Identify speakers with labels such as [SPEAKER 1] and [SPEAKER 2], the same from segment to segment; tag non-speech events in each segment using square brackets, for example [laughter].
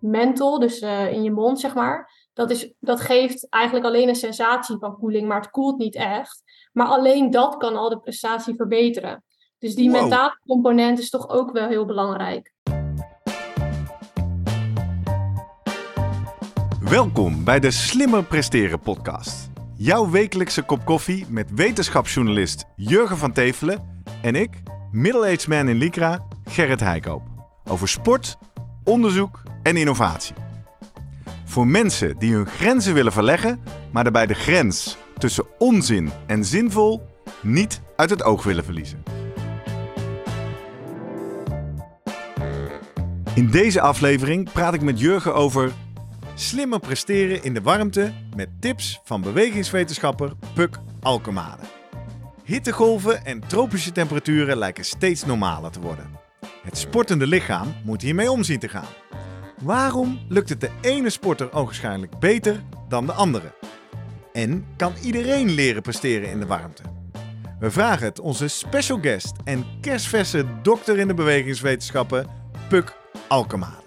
[SPEAKER 1] menthol, dus eh, in je mond zeg maar. Dat, is, dat geeft eigenlijk alleen een sensatie van koeling, maar het koelt niet echt. Maar alleen dat kan al de prestatie verbeteren. Dus die
[SPEAKER 2] Wow.
[SPEAKER 1] mentale component is toch ook wel heel belangrijk.
[SPEAKER 2] Welkom bij de Slimmer Presteren podcast. Jouw wekelijkse kop koffie met wetenschapsjournalist Jurgen van Tevelen en ik, middle-aged man in Lycra, Gerrit Heikoop. Over sport, onderzoek en innovatie. Voor mensen die hun grenzen willen verleggen, maar daarbij de grens tussen onzin en zinvol niet uit het oog willen verliezen. In deze aflevering praat ik met Jurgen over Slimmer presteren in de warmte met tips van bewegingswetenschapper Puk Alkemade. Hittegolven en tropische temperaturen lijken steeds normaler te worden. Het sportende lichaam moet hiermee om zien te gaan. Waarom lukt het de ene sporter ogenschijnlijk beter dan de andere? En kan iedereen leren presteren in de warmte? We vragen het onze special guest en kerstverse dokter in de bewegingswetenschappen Puk Alkemade.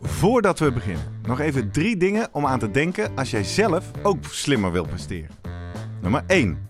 [SPEAKER 2] Voordat we beginnen, nog even drie dingen om aan te denken als jij zelf ook slimmer wilt presteren. Nummer 1.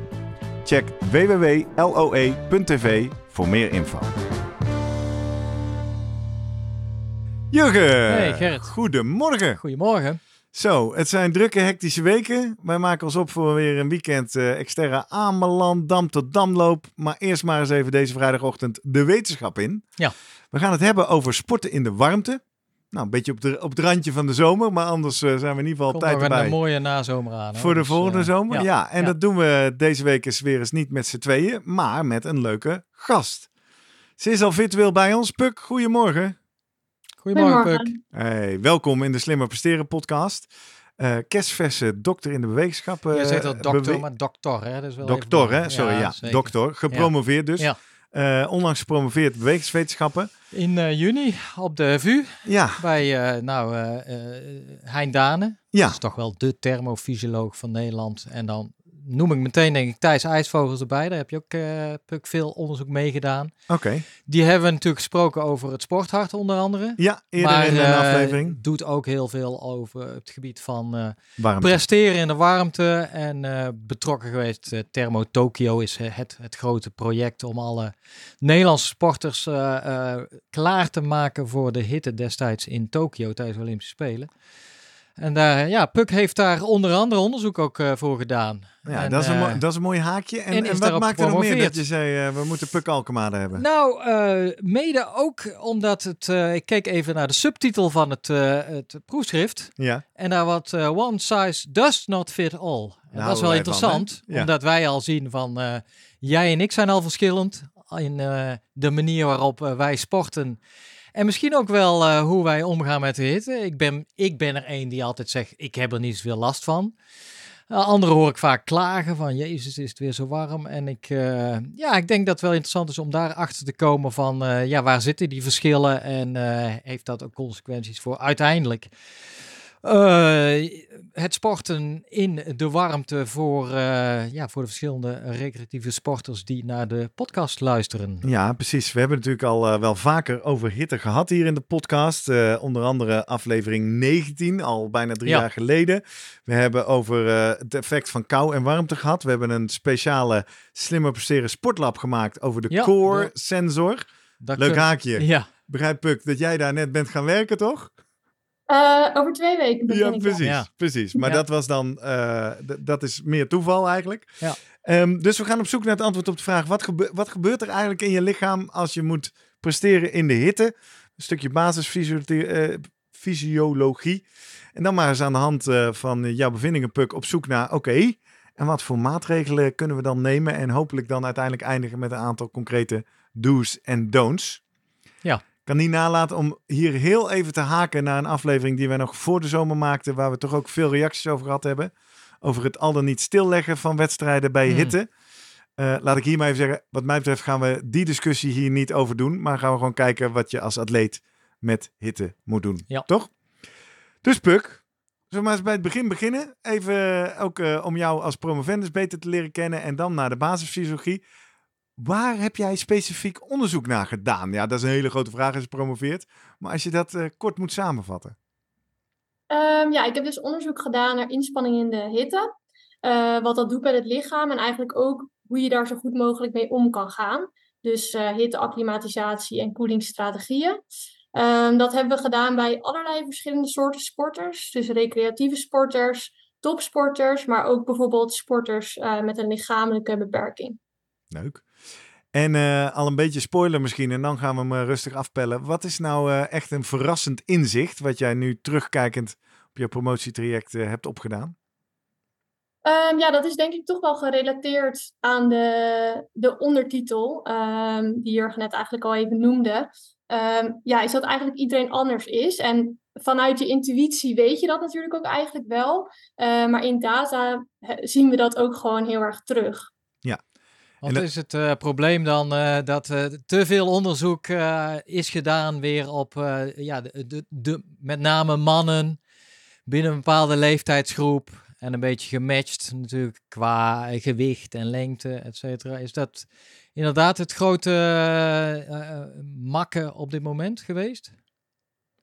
[SPEAKER 2] Check www.loe.tv voor meer info. Jurgen!
[SPEAKER 3] Hey, Gerrit.
[SPEAKER 2] Goedemorgen!
[SPEAKER 3] Goedemorgen.
[SPEAKER 2] Zo, het zijn drukke, hectische weken. Wij maken ons op voor weer een weekend eh Exterra Ameland, Dam tot Damloop. Maar eerst maar eens even deze vrijdagochtend de wetenschap in.
[SPEAKER 3] Ja.
[SPEAKER 2] We gaan het hebben over sporten in de warmte. Nou, een beetje op, de, op het randje van de zomer, maar anders eh, zijn we in ieder geval
[SPEAKER 3] Komt
[SPEAKER 2] tijd
[SPEAKER 3] een
[SPEAKER 2] erbij.
[SPEAKER 3] eh, mooie nazomer aan.
[SPEAKER 2] Voor de
[SPEAKER 3] Dus,
[SPEAKER 2] volgende
[SPEAKER 3] eh,
[SPEAKER 2] zomer? Ja, en
[SPEAKER 3] ja.
[SPEAKER 2] dat doen we deze week eens weer eens niet met z'n tweeën, maar met een leuke gast. Ze is al virtueel bij ons. Puk, goedemorgen.
[SPEAKER 3] Goedemorgen, Puk.
[SPEAKER 2] Hey, welkom in de Slimmer Presteren podcast. Eh kerstverse dokter in de wetenschappen.
[SPEAKER 3] Je zegt dat dokter,
[SPEAKER 2] bewe-
[SPEAKER 3] maar dokter, hè? Dat is wel
[SPEAKER 2] Dokter, hè? Sorry, ja. dokter. Gepromoveerd dus.
[SPEAKER 3] Ja.
[SPEAKER 2] Eh, onlangs gepromoveerd bewegingswetenschappen.
[SPEAKER 3] In eh, juni op de VU
[SPEAKER 2] Ja,
[SPEAKER 3] bij uh, nou, Hein Dane.
[SPEAKER 2] ja.
[SPEAKER 3] Dat is toch wel de thermofysioloog van Nederland. En dan noem ik meteen denk ik Thijs IJsvogels erbij. Daar heb je ook eh, veel onderzoek mee gedaan.
[SPEAKER 2] oké.
[SPEAKER 3] Die hebben we natuurlijk gesproken over het sporthart onder andere.
[SPEAKER 2] Ja, eerder
[SPEAKER 3] maar
[SPEAKER 2] in een
[SPEAKER 3] eh,
[SPEAKER 2] aflevering.
[SPEAKER 3] doet ook heel veel over het gebied van eh, presteren in de warmte en betrokken geweest. Thermo Tokyo is het, het grote project om alle Nederlandse sporters klaar te maken voor de hitte destijds in Tokio tijdens de Olympische Spelen. En daar, ja, Puk heeft daar onder andere onderzoek ook eh, voor gedaan.
[SPEAKER 2] Ja,
[SPEAKER 3] En,
[SPEAKER 2] dat, is een
[SPEAKER 3] eh,
[SPEAKER 2] mooi, dat is een mooi haakje. En,
[SPEAKER 3] en
[SPEAKER 2] wat maakt er nog meer dat je zei, eh, we moeten Puk Alkemade hebben?
[SPEAKER 3] Nou, eh, mede ook omdat het, eh, ik keek even naar de subtitel van het, eh, het proefschrift.
[SPEAKER 2] ja,
[SPEAKER 3] En daar wat eh, one size does not fit all. En dat is wel
[SPEAKER 2] van,
[SPEAKER 3] interessant?
[SPEAKER 2] Ja.
[SPEAKER 3] omdat wij al zien van eh, jij en ik zijn al verschillend in eh, de manier waarop eh, wij sporten. En misschien ook wel eh, hoe wij omgaan met de hitte. Ik ben, ik ben er een die altijd zegt, ik heb er niet zoveel last van. Uh, anderen hoor ik vaak klagen van, jezus is het weer zo warm. En ik, eh, ja, ik denk dat het wel interessant is om daar achter te komen van, ja, waar zitten die verschillen? En heeft dat ook consequenties voor uiteindelijk het sporten in de warmte voor, eh, ja, voor de verschillende recreatieve sporters die naar de podcast luisteren.
[SPEAKER 2] ja, precies. We hebben natuurlijk al eh, wel vaker over hitte gehad hier in de podcast. Eh, onder andere aflevering 19, al bijna drie
[SPEAKER 3] Ja.
[SPEAKER 2] jaar geleden. We hebben over eh, het effect van kou en warmte gehad. We hebben een speciale slimmer presteren sportlab gemaakt over de
[SPEAKER 3] Ja,
[SPEAKER 2] core sensor.
[SPEAKER 3] Dat
[SPEAKER 2] Leuk
[SPEAKER 3] kun-
[SPEAKER 2] haakje.
[SPEAKER 3] Ja,
[SPEAKER 2] Begrijp Puk dat jij daar net bent gaan werken, toch?
[SPEAKER 1] Eh, over twee weken begin
[SPEAKER 2] Ja,
[SPEAKER 1] ik.
[SPEAKER 2] precies.
[SPEAKER 3] Ja.
[SPEAKER 2] precies. Maar
[SPEAKER 3] Ja.
[SPEAKER 2] dat was dan, eh, dat is meer toeval eigenlijk.
[SPEAKER 3] Ja.
[SPEAKER 2] Ehm, dus we gaan op zoek naar het antwoord op de vraag, wat, gebe- wat gebeurt er eigenlijk in je lichaam als je moet presteren in de hitte? Een stukje basisfysiologie. en dan maar eens aan de hand eh, van jouw bevindingen, Puk, op zoek naar, oké, en wat voor maatregelen kunnen we dan nemen? En hopelijk dan uiteindelijk eindigen met een aantal concrete do's en don'ts.
[SPEAKER 3] Ja.
[SPEAKER 2] Kan niet nalaten om hier heel even te haken naar een aflevering die wij nog voor de zomer maakten, waar we toch ook veel reacties over gehad hebben. Over het al dan niet stilleggen van wedstrijden bij
[SPEAKER 3] Hmm.
[SPEAKER 2] hitte. Eh, laat ik hier maar even zeggen, wat mij betreft gaan we die discussie hier niet over doen, maar gaan we gewoon kijken wat je als atleet met hitte moet doen.
[SPEAKER 3] Ja.
[SPEAKER 2] Toch? Dus Puk, zullen we maar eens bij het begin beginnen? Even ook eh, om jou als promovendus beter te leren kennen en dan naar de basisfysiologie. Waar heb jij specifiek onderzoek naar gedaan? Ja, dat is een hele grote vraag als je promoveert. Maar als je dat eh, kort moet samenvatten.
[SPEAKER 1] Ehm, ja, ik heb dus onderzoek gedaan naar inspanning in de hitte. Eh, wat dat doet bij het lichaam en eigenlijk ook hoe je daar zo goed mogelijk mee om kan gaan. Dus eh hitte, acclimatisatie en koelingsstrategieën. Ehm, dat hebben we gedaan bij allerlei verschillende soorten sporters. Dus recreatieve sporters, topsporters, maar ook bijvoorbeeld sporters met een lichamelijke beperking.
[SPEAKER 2] Leuk. En eh, al een beetje spoiler misschien, en dan gaan we hem eh, rustig afpellen. Wat is nou eh, echt een verrassend inzicht wat jij nu terugkijkend op je promotietraject hebt opgedaan?
[SPEAKER 1] Ehm, ja, dat is denk ik toch wel gerelateerd aan de, de ondertitel, ehm, die Jurgen net eigenlijk al even noemde. Ehm, ja, is dat eigenlijk iedereen anders is. En vanuit je intuïtie weet je dat natuurlijk ook eigenlijk wel. Maar in data zien we dat ook gewoon heel erg terug.
[SPEAKER 3] Want
[SPEAKER 2] dat-
[SPEAKER 3] is het eh, probleem dan eh, dat eh, te veel onderzoek is gedaan weer op ja, de, de, de, met name mannen binnen een bepaalde leeftijdsgroep en een beetje gematcht natuurlijk qua gewicht en lengte, et cetera. Is dat inderdaad het grote makken op dit moment geweest?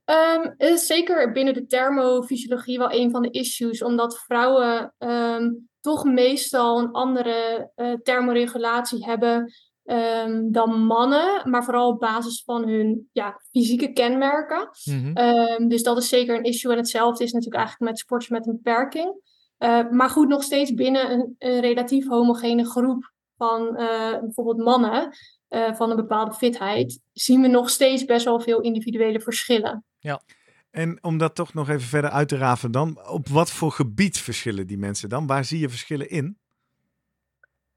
[SPEAKER 1] Ehm, het is zeker binnen de thermofysiologie wel een van de issues, omdat vrouwen ehm, toch meestal een andere eh, thermoregulatie hebben ehm, dan mannen, maar vooral op basis van hun ja, fysieke kenmerken.
[SPEAKER 3] Mhm.
[SPEAKER 1] Ehm, dus dat is zeker een issue. En hetzelfde is natuurlijk eigenlijk met sporters met een beperking. Eh, maar goed, nog steeds binnen een, een relatief homogene groep van eh, bijvoorbeeld mannen van een bepaalde fitheid, zien we nog steeds best wel veel individuele verschillen.
[SPEAKER 2] En om dat toch nog even verder uit te raven dan, op wat voor gebied verschillen die mensen dan? Waar zie je verschillen in?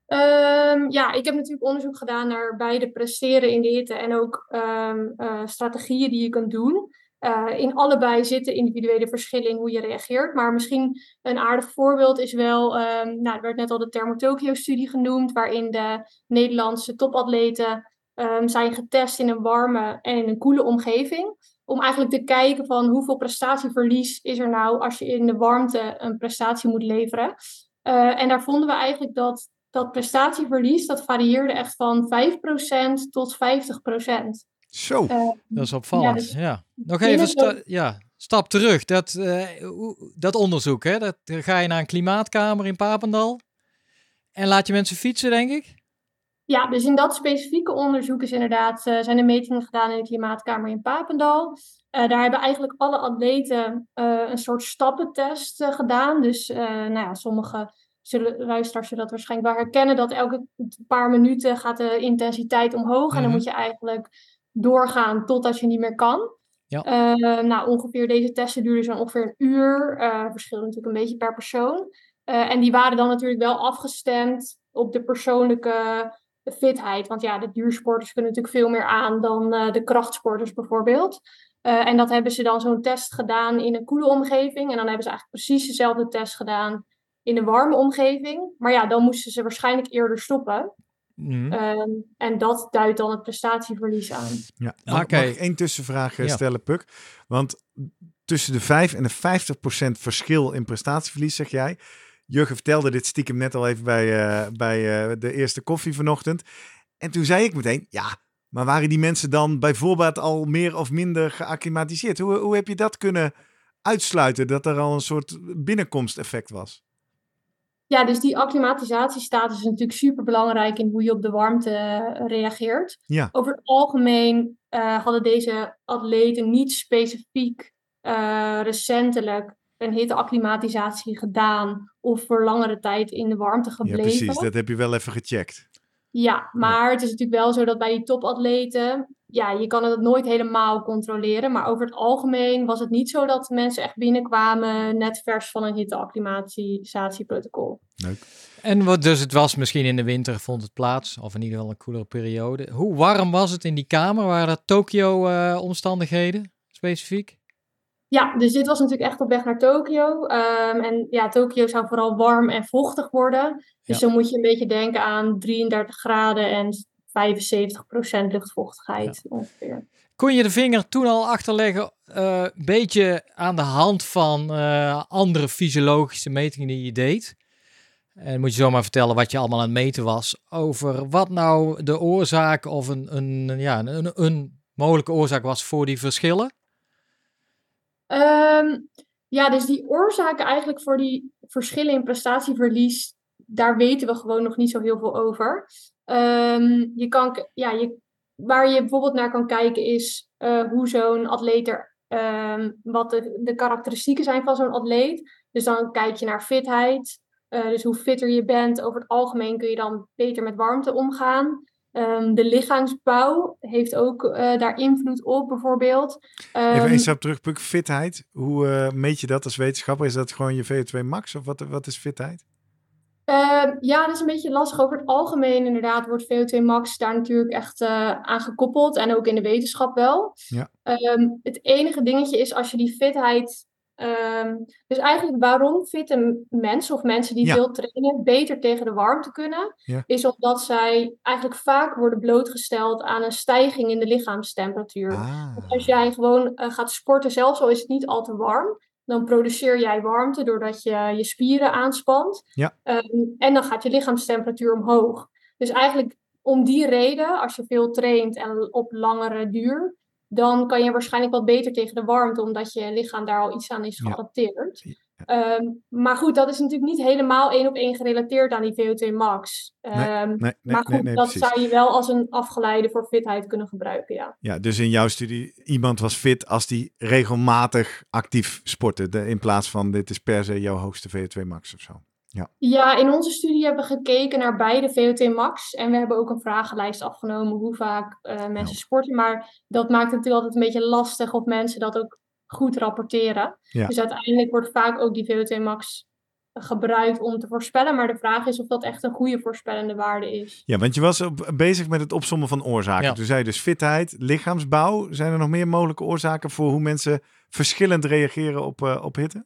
[SPEAKER 1] Ehm, ja, ik heb natuurlijk onderzoek gedaan naar beide presteren in de hitte en ook ehm, eh, strategieën die je kunt doen. Eh, in allebei zitten individuele verschillen in hoe je reageert. Maar misschien een aardig voorbeeld is wel, ehm, nou, er werd net al de Thermotokyo-studie genoemd, waarin de Nederlandse topatleten ehm, zijn getest in een warme en in een koele omgeving. Om eigenlijk te kijken van hoeveel prestatieverlies is er nou als je in de warmte een prestatie moet leveren. Eh, en daar vonden we eigenlijk dat dat prestatieverlies, dat varieerde echt van 5% tot 50%.
[SPEAKER 2] Zo,
[SPEAKER 1] Eh,
[SPEAKER 3] Dat is opvallend.
[SPEAKER 1] dus
[SPEAKER 3] Ja, Nog even sta- ja, stap terug. Dat, eh, dat onderzoek, hè? Dat, dan ga je naar een klimaatkamer in Papendal en laat je mensen fietsen, denk ik.
[SPEAKER 1] Ja, dus in dat specifieke onderzoek is inderdaad, eh, zijn er metingen gedaan in de klimaatkamer in Papendal. Eh, daar hebben eigenlijk alle atleten eh, een soort stappentest gedaan. Dus nou ja, sommige zullen, luisteraars zullen dat waarschijnlijk wel herkennen, dat elke paar minuten gaat de intensiteit omhoog. En dan
[SPEAKER 3] Mhm.
[SPEAKER 1] moet je eigenlijk doorgaan totdat je niet meer kan.
[SPEAKER 3] Ja.
[SPEAKER 1] Nou, ongeveer deze testen duurden zo'n ongeveer een uur. Verschillen natuurlijk een beetje per persoon. En die waren dan natuurlijk wel afgestemd op de persoonlijke fitheid. Want ja, de duursporters kunnen natuurlijk veel meer aan dan eh, de krachtsporters bijvoorbeeld. Eh, en dat hebben ze dan zo'n test gedaan in een koele omgeving. En dan hebben ze eigenlijk precies dezelfde test gedaan in een warme omgeving. Maar ja, dan moesten ze waarschijnlijk eerder stoppen.
[SPEAKER 3] Mhm.
[SPEAKER 1] Ehm, en dat duidt dan het prestatieverlies aan.
[SPEAKER 2] Ja, mag,
[SPEAKER 3] Oké.
[SPEAKER 2] mag ik één tussenvraag eh,
[SPEAKER 3] Ja.
[SPEAKER 2] stellen, Puk? Want tussen de 5 en de 50 procent verschil in prestatieverlies, zeg jij. Jurgen vertelde dit stiekem net al even bij, eh, bij eh, de eerste koffie vanochtend. En toen zei ik meteen, ja, maar waren die mensen dan bijvoorbeeld al meer of minder geacclimatiseerd? Hoe, hoe heb je dat kunnen uitsluiten, dat er al een soort binnenkomsteffect was?
[SPEAKER 1] Ja, dus die acclimatisatiestatus is natuurlijk super belangrijk in hoe je op de warmte eh, reageert.
[SPEAKER 2] Ja.
[SPEAKER 1] Over het algemeen hadden deze atleten niet specifiek recentelijk een hitteacclimatisatie gedaan of voor langere tijd in de warmte
[SPEAKER 2] Ja,
[SPEAKER 1] gebleven.
[SPEAKER 2] precies. Dat heb je wel even gecheckt.
[SPEAKER 1] Ja, maar het is natuurlijk wel zo dat bij die topatleten, ja, je kan het nooit helemaal controleren. Maar over het algemeen was het niet zo dat mensen echt binnenkwamen net vers van een hitteacclimatisatieprotocol.
[SPEAKER 2] Leuk.
[SPEAKER 3] En wat, dus het was misschien in de winter vond het plaats, of in ieder geval een koelere periode. Hoe warm was het in die kamer? Waren dat Tokio-omstandigheden specifiek?
[SPEAKER 1] Ja, dus dit was natuurlijk echt op weg naar Tokio. Ehm, en ja, Tokio zou vooral warm en vochtig worden. Dus
[SPEAKER 3] Ja.
[SPEAKER 1] dan moet je een beetje denken aan 33 graden en 75% luchtvochtigheid ongeveer.
[SPEAKER 3] Kon je de vinger toen al achterleggen, eh, een beetje aan de hand van eh, andere fysiologische metingen die je deed? En moet je zomaar vertellen wat je allemaal aan het meten was over wat nou de oorzaak of een, een, ja, een, een mogelijke oorzaak was voor die verschillen?
[SPEAKER 1] Ehm, ja, dus die oorzaken eigenlijk voor die verschillen in prestatieverlies, daar weten we gewoon nog niet zo heel veel over. Ehm, je kan, ja, je, waar je bijvoorbeeld naar kan kijken is eh, hoe zo'n atleet er, ehm, wat de, de karakteristieken zijn van zo'n atleet. Dus dan kijk je naar fitheid, eh, dus hoe fitter je bent. Over het algemeen kun je dan beter met warmte omgaan. Ehm, de lichaamsbouw heeft ook eh, daar invloed op, bijvoorbeeld.
[SPEAKER 2] Even
[SPEAKER 1] Ehm,
[SPEAKER 2] één stap terug, Puk. Fitheid. Hoe eh, meet je dat als wetenschapper? Is dat gewoon je VO2 max? Of wat, wat is fitheid?
[SPEAKER 1] Ehm, ja, dat is een beetje lastig. Over het algemeen inderdaad wordt VO2 max daar natuurlijk echt eh, aan gekoppeld. En ook in de wetenschap wel.
[SPEAKER 2] Ja.
[SPEAKER 1] Het enige dingetje is als je die fitheid... ehm, dus eigenlijk waarom fitte mensen of mensen die
[SPEAKER 2] Ja.
[SPEAKER 1] veel trainen beter tegen de warmte kunnen...
[SPEAKER 2] Ja.
[SPEAKER 1] is omdat zij eigenlijk vaak worden blootgesteld aan een stijging in de lichaamstemperatuur.
[SPEAKER 2] Ah.
[SPEAKER 1] Als jij gewoon eh, gaat sporten, zelfs al is het niet al te warm, dan produceer jij warmte doordat je je spieren aanspant.
[SPEAKER 2] Ja.
[SPEAKER 1] Ehm, en dan gaat je lichaamstemperatuur omhoog. Dus eigenlijk om die reden, als je veel traint en op langere duur, dan kan je waarschijnlijk wat beter tegen de warmte, omdat je lichaam daar al iets aan is geadapteerd.
[SPEAKER 2] Ja.
[SPEAKER 1] Ehm, maar goed, dat is natuurlijk niet helemaal één op één gerelateerd aan die VO2 max.
[SPEAKER 2] Nee,
[SPEAKER 1] Ehm,
[SPEAKER 2] Nee, nee,
[SPEAKER 1] maar goed, dat
[SPEAKER 2] precies.
[SPEAKER 1] zou je wel als een afgeleide voor fitheid kunnen gebruiken, ja.
[SPEAKER 2] Ja, dus in jouw studie, iemand was fit als die regelmatig actief sportte. De, in plaats van dit is per se jouw hoogste VO2 max of zo.
[SPEAKER 1] Ja, in onze studie hebben we gekeken naar beide VO2 max. En we hebben ook een vragenlijst afgenomen hoe vaak eh, mensen sporten. Maar dat maakt het natuurlijk altijd een beetje lastig of mensen dat ook goed rapporteren.
[SPEAKER 2] Ja.
[SPEAKER 1] Dus uiteindelijk wordt vaak ook die VO2 max gebruikt om te voorspellen. Maar de vraag is of dat echt een goede voorspellende waarde is.
[SPEAKER 2] Ja, want je was op- bezig met het opsommen van oorzaken.
[SPEAKER 3] Ja.
[SPEAKER 2] Toen zei je dus fitheid, lichaamsbouw. Zijn er nog meer mogelijke oorzaken voor hoe mensen verschillend reageren op, eh, op hitte?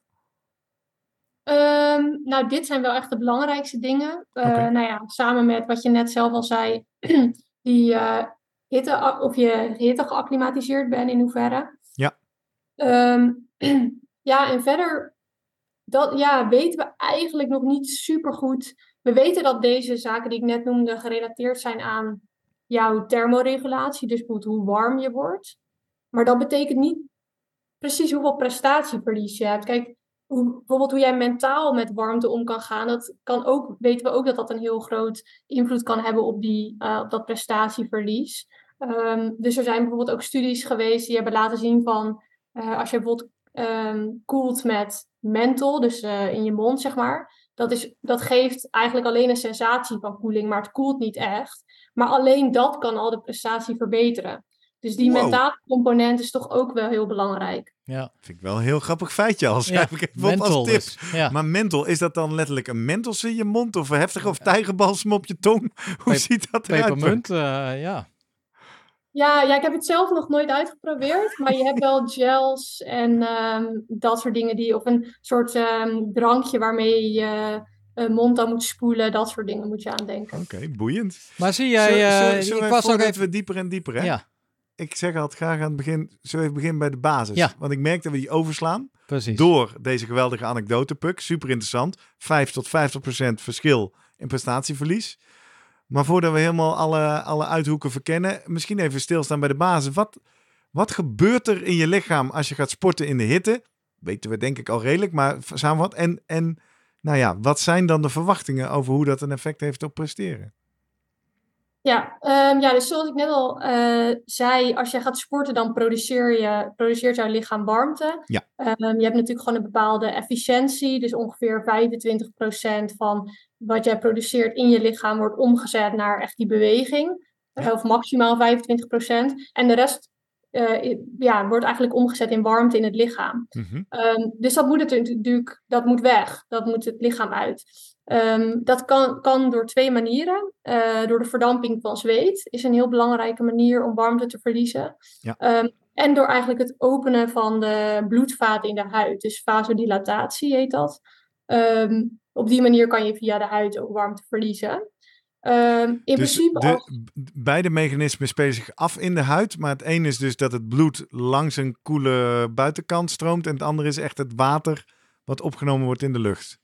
[SPEAKER 1] Ehm, nou, dit zijn wel echt de belangrijkste dingen. Eh. Nou ja, samen met wat je net zelf al zei, [clears throat] die eh, hitte, of je hitte geacclimatiseerd bent in hoeverre.
[SPEAKER 2] Ja.
[SPEAKER 1] Ehm, [clears throat] ja, en verder dat, ja, weten we eigenlijk nog niet super goed. We weten dat deze zaken die ik net noemde gerelateerd zijn aan jouw thermoregulatie, dus bijvoorbeeld hoe warm je wordt. Maar dat betekent niet precies hoeveel prestatieverlies je hebt. Kijk, hoe, bijvoorbeeld hoe jij mentaal met warmte om kan gaan, dat kan ook, weten we ook dat dat een heel groot invloed kan hebben op, die, eh, op dat prestatieverlies. Ehm, dus er zijn bijvoorbeeld ook studies geweest die hebben laten zien van eh, als je bijvoorbeeld ehm, koelt met menthol, dus eh, in je mond zeg maar, dat, is, dat geeft eigenlijk alleen een sensatie van koeling, maar het koelt niet echt. Maar alleen dat kan al de prestatie verbeteren. Dus die
[SPEAKER 2] Wow.
[SPEAKER 1] mentale component is toch ook wel heel belangrijk.
[SPEAKER 3] Ja,
[SPEAKER 2] Vind ik wel een heel grappig feitje al. Schrijf ik even op als tip.
[SPEAKER 3] dus. Ja.
[SPEAKER 2] Maar menthol, is dat dan letterlijk een mentos in je mond? Of een heftige of tijgerbalsem op je tong? [laughs] Hoe ziet dat eruit?
[SPEAKER 3] Pepermunt, eh, ja.
[SPEAKER 1] Ja, ja, ik heb het zelf nog nooit uitgeprobeerd, maar je hebt wel gels en ehm, dat soort dingen die, of een soort ehm, drankje waarmee je eh, mond dan moet spoelen, dat soort dingen moet je aan denken.
[SPEAKER 2] Oké, boeiend.
[SPEAKER 3] Maar zie jij,
[SPEAKER 2] Zullen-
[SPEAKER 3] eh,
[SPEAKER 2] zullen- zullen
[SPEAKER 3] ik
[SPEAKER 2] we
[SPEAKER 3] was ook even...
[SPEAKER 2] dieper en dieper, hè?
[SPEAKER 3] Ja,
[SPEAKER 2] Ik zeg altijd graag aan het begin, we even beginnen bij de basis?
[SPEAKER 3] Ja.
[SPEAKER 2] Want ik merk dat we die overslaan.
[SPEAKER 3] precies.
[SPEAKER 2] Door deze geweldige anekdote, Puk. Super interessant. 5 tot 50 procent verschil in prestatieverlies. Maar voordat we helemaal alle, alle uithoeken verkennen, misschien even stilstaan bij de basis. Wat, wat gebeurt er in je lichaam als je gaat sporten in de hitte? Weten we denk ik al redelijk, maar samenvat. En, en nou ja, wat zijn dan de verwachtingen over hoe dat een effect heeft op presteren?
[SPEAKER 1] Ja, ehm, ja, dus zoals ik net al eh, zei, als je gaat sporten, dan produceer je, produceert jouw lichaam warmte.
[SPEAKER 2] Ja.
[SPEAKER 1] Ehm, je hebt natuurlijk gewoon een bepaalde efficiëntie, dus ongeveer 25% van wat jij produceert in je lichaam wordt omgezet naar echt die beweging.
[SPEAKER 2] Ja.
[SPEAKER 1] Of maximaal 25%. En de rest uh, ja, wordt eigenlijk omgezet in warmte in het lichaam.
[SPEAKER 2] Mhm.
[SPEAKER 1] Um, dus dat moet, het natuurlijk, dat moet weg, dat moet het lichaam uit. Um, dat kan, kan door twee manieren. Uh, door de verdamping van zweet is een heel belangrijke manier om warmte te verliezen.
[SPEAKER 2] Ja.
[SPEAKER 1] Um, en door eigenlijk het openen van de bloedvaten in de huid. Dus vasodilatatie heet dat. Um, op die manier kan je via de huid ook warmte verliezen. In
[SPEAKER 2] dus
[SPEAKER 1] principe
[SPEAKER 2] de,
[SPEAKER 1] als...
[SPEAKER 2] beide mechanismen spelen zich af in de huid. Maar het een is dus dat het bloed langs een koele buitenkant stroomt. En het andere is echt het water wat opgenomen wordt in de lucht.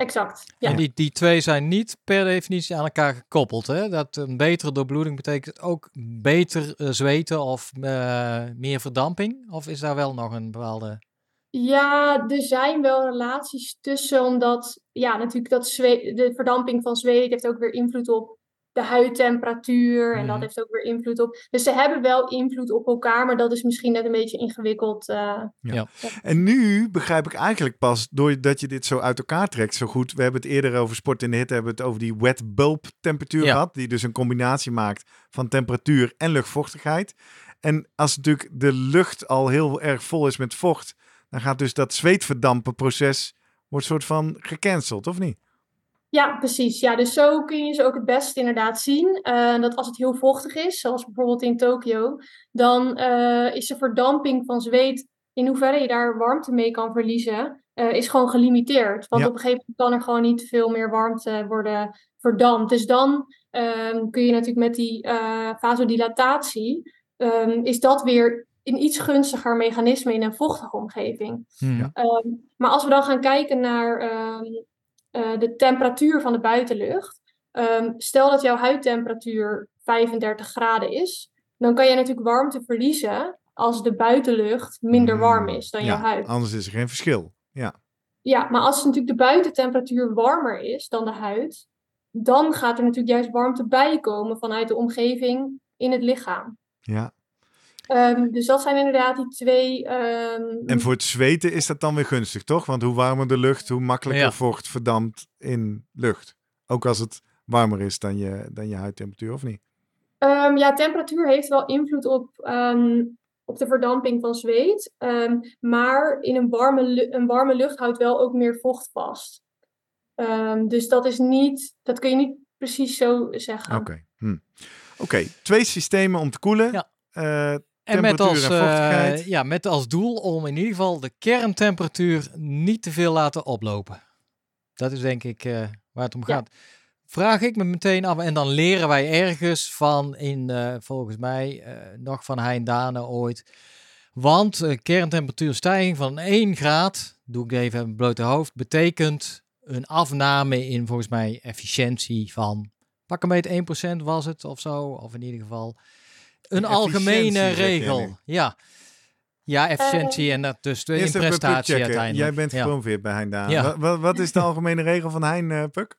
[SPEAKER 1] Exact. Ja.
[SPEAKER 3] En die, die twee zijn niet per definitie aan elkaar gekoppeld. Hè? Dat een betere doorbloeding betekent ook beter uh, zweten of uh, meer verdamping? Of is daar wel nog een bepaalde...
[SPEAKER 1] Ja, er zijn wel relaties tussen, omdat ja, natuurlijk dat de verdamping van zweet heeft ook weer invloed op de huidtemperatuur. En dat
[SPEAKER 3] Mhm.
[SPEAKER 1] heeft ook weer invloed op. Dus ze hebben wel invloed op elkaar, maar dat is misschien net een beetje ingewikkeld. eh,
[SPEAKER 2] En nu begrijp ik eigenlijk pas, doordat je dit zo uit elkaar trekt, zo goed. We hebben het eerder over sport in de hitte, hebben we het over die wet bulb temperatuur
[SPEAKER 3] Ja.
[SPEAKER 2] gehad. Die dus een combinatie maakt van temperatuur en luchtvochtigheid. En als natuurlijk de lucht al heel erg vol is met vocht, dan gaat dus dat zweetverdampen proces, wordt soort van gecanceld, of niet?
[SPEAKER 1] Ja, precies. Ja, dus zo kun je ze ook het beste inderdaad zien. Eh, dat als het heel vochtig is, zoals bijvoorbeeld in Tokio, dan eh, is de verdamping van zweet, in hoeverre je daar warmte mee kan verliezen, eh, is gewoon gelimiteerd. Want
[SPEAKER 2] Ja.
[SPEAKER 1] op een gegeven moment kan er gewoon niet veel meer warmte worden verdampt. Dus dan ehm, kun je natuurlijk met die vasodilatatie, ehm, is dat weer een iets gunstiger mechanisme in een vochtige omgeving.
[SPEAKER 3] Mhm.
[SPEAKER 1] Ehm, maar als we dan gaan kijken naar eh, de temperatuur van de buitenlucht. ehm, stel dat jouw huidtemperatuur 35 graden is. Dan kan je natuurlijk warmte verliezen als de buitenlucht minder warm is dan
[SPEAKER 2] ja,
[SPEAKER 1] jouw huid.
[SPEAKER 2] Anders is er geen verschil. Ja,
[SPEAKER 1] Ja, maar als natuurlijk de buitentemperatuur warmer is dan de huid. Dan gaat er natuurlijk juist warmte bijkomen vanuit de omgeving in het lichaam.
[SPEAKER 2] ja.
[SPEAKER 1] Ehm, dus dat zijn inderdaad die twee. ehm,
[SPEAKER 2] En voor het zweten is dat dan weer gunstig, toch? Want hoe warmer de lucht, hoe makkelijker
[SPEAKER 3] Ja.
[SPEAKER 2] vocht verdampt in lucht. Ook als het warmer is dan je, dan je huidtemperatuur, of niet?
[SPEAKER 1] Ehm, ja, temperatuur heeft wel invloed op, ehm, op de verdamping van zweet. Ehm, maar in een warme, een warme lucht houdt wel ook meer vocht vast. Ehm, dus dat is niet, dat kun je niet precies zo zeggen.
[SPEAKER 2] Oké. Hm. Oké, twee systemen om te koelen.
[SPEAKER 3] Ja.
[SPEAKER 2] Eh,
[SPEAKER 3] En met als,
[SPEAKER 2] en
[SPEAKER 3] eh, ja, met als doel om in ieder geval de kerntemperatuur niet te veel laten oplopen. Dat is denk ik eh, waar het om
[SPEAKER 1] Ja.
[SPEAKER 3] gaat. Vraag ik me meteen af, en dan leren wij ergens van, in, eh, volgens mij nog van Hein Dane ooit. Want een kerntemperatuurstijging van 1 graad, doe ik even met blote hoofd, betekent een afname in volgens mij efficiëntie van, pak een beetje 1% was het of zo, of in ieder geval een algemene regel. Ja. Ja, efficiëntie en dat dus de
[SPEAKER 2] Eerst
[SPEAKER 3] prestatie uiteindelijk.
[SPEAKER 2] Jij bent
[SPEAKER 3] ja.
[SPEAKER 2] gepromoveerd bij Hein Daan.
[SPEAKER 3] Ja.
[SPEAKER 2] Wat, is de algemene regel van Hein, eh, Puk?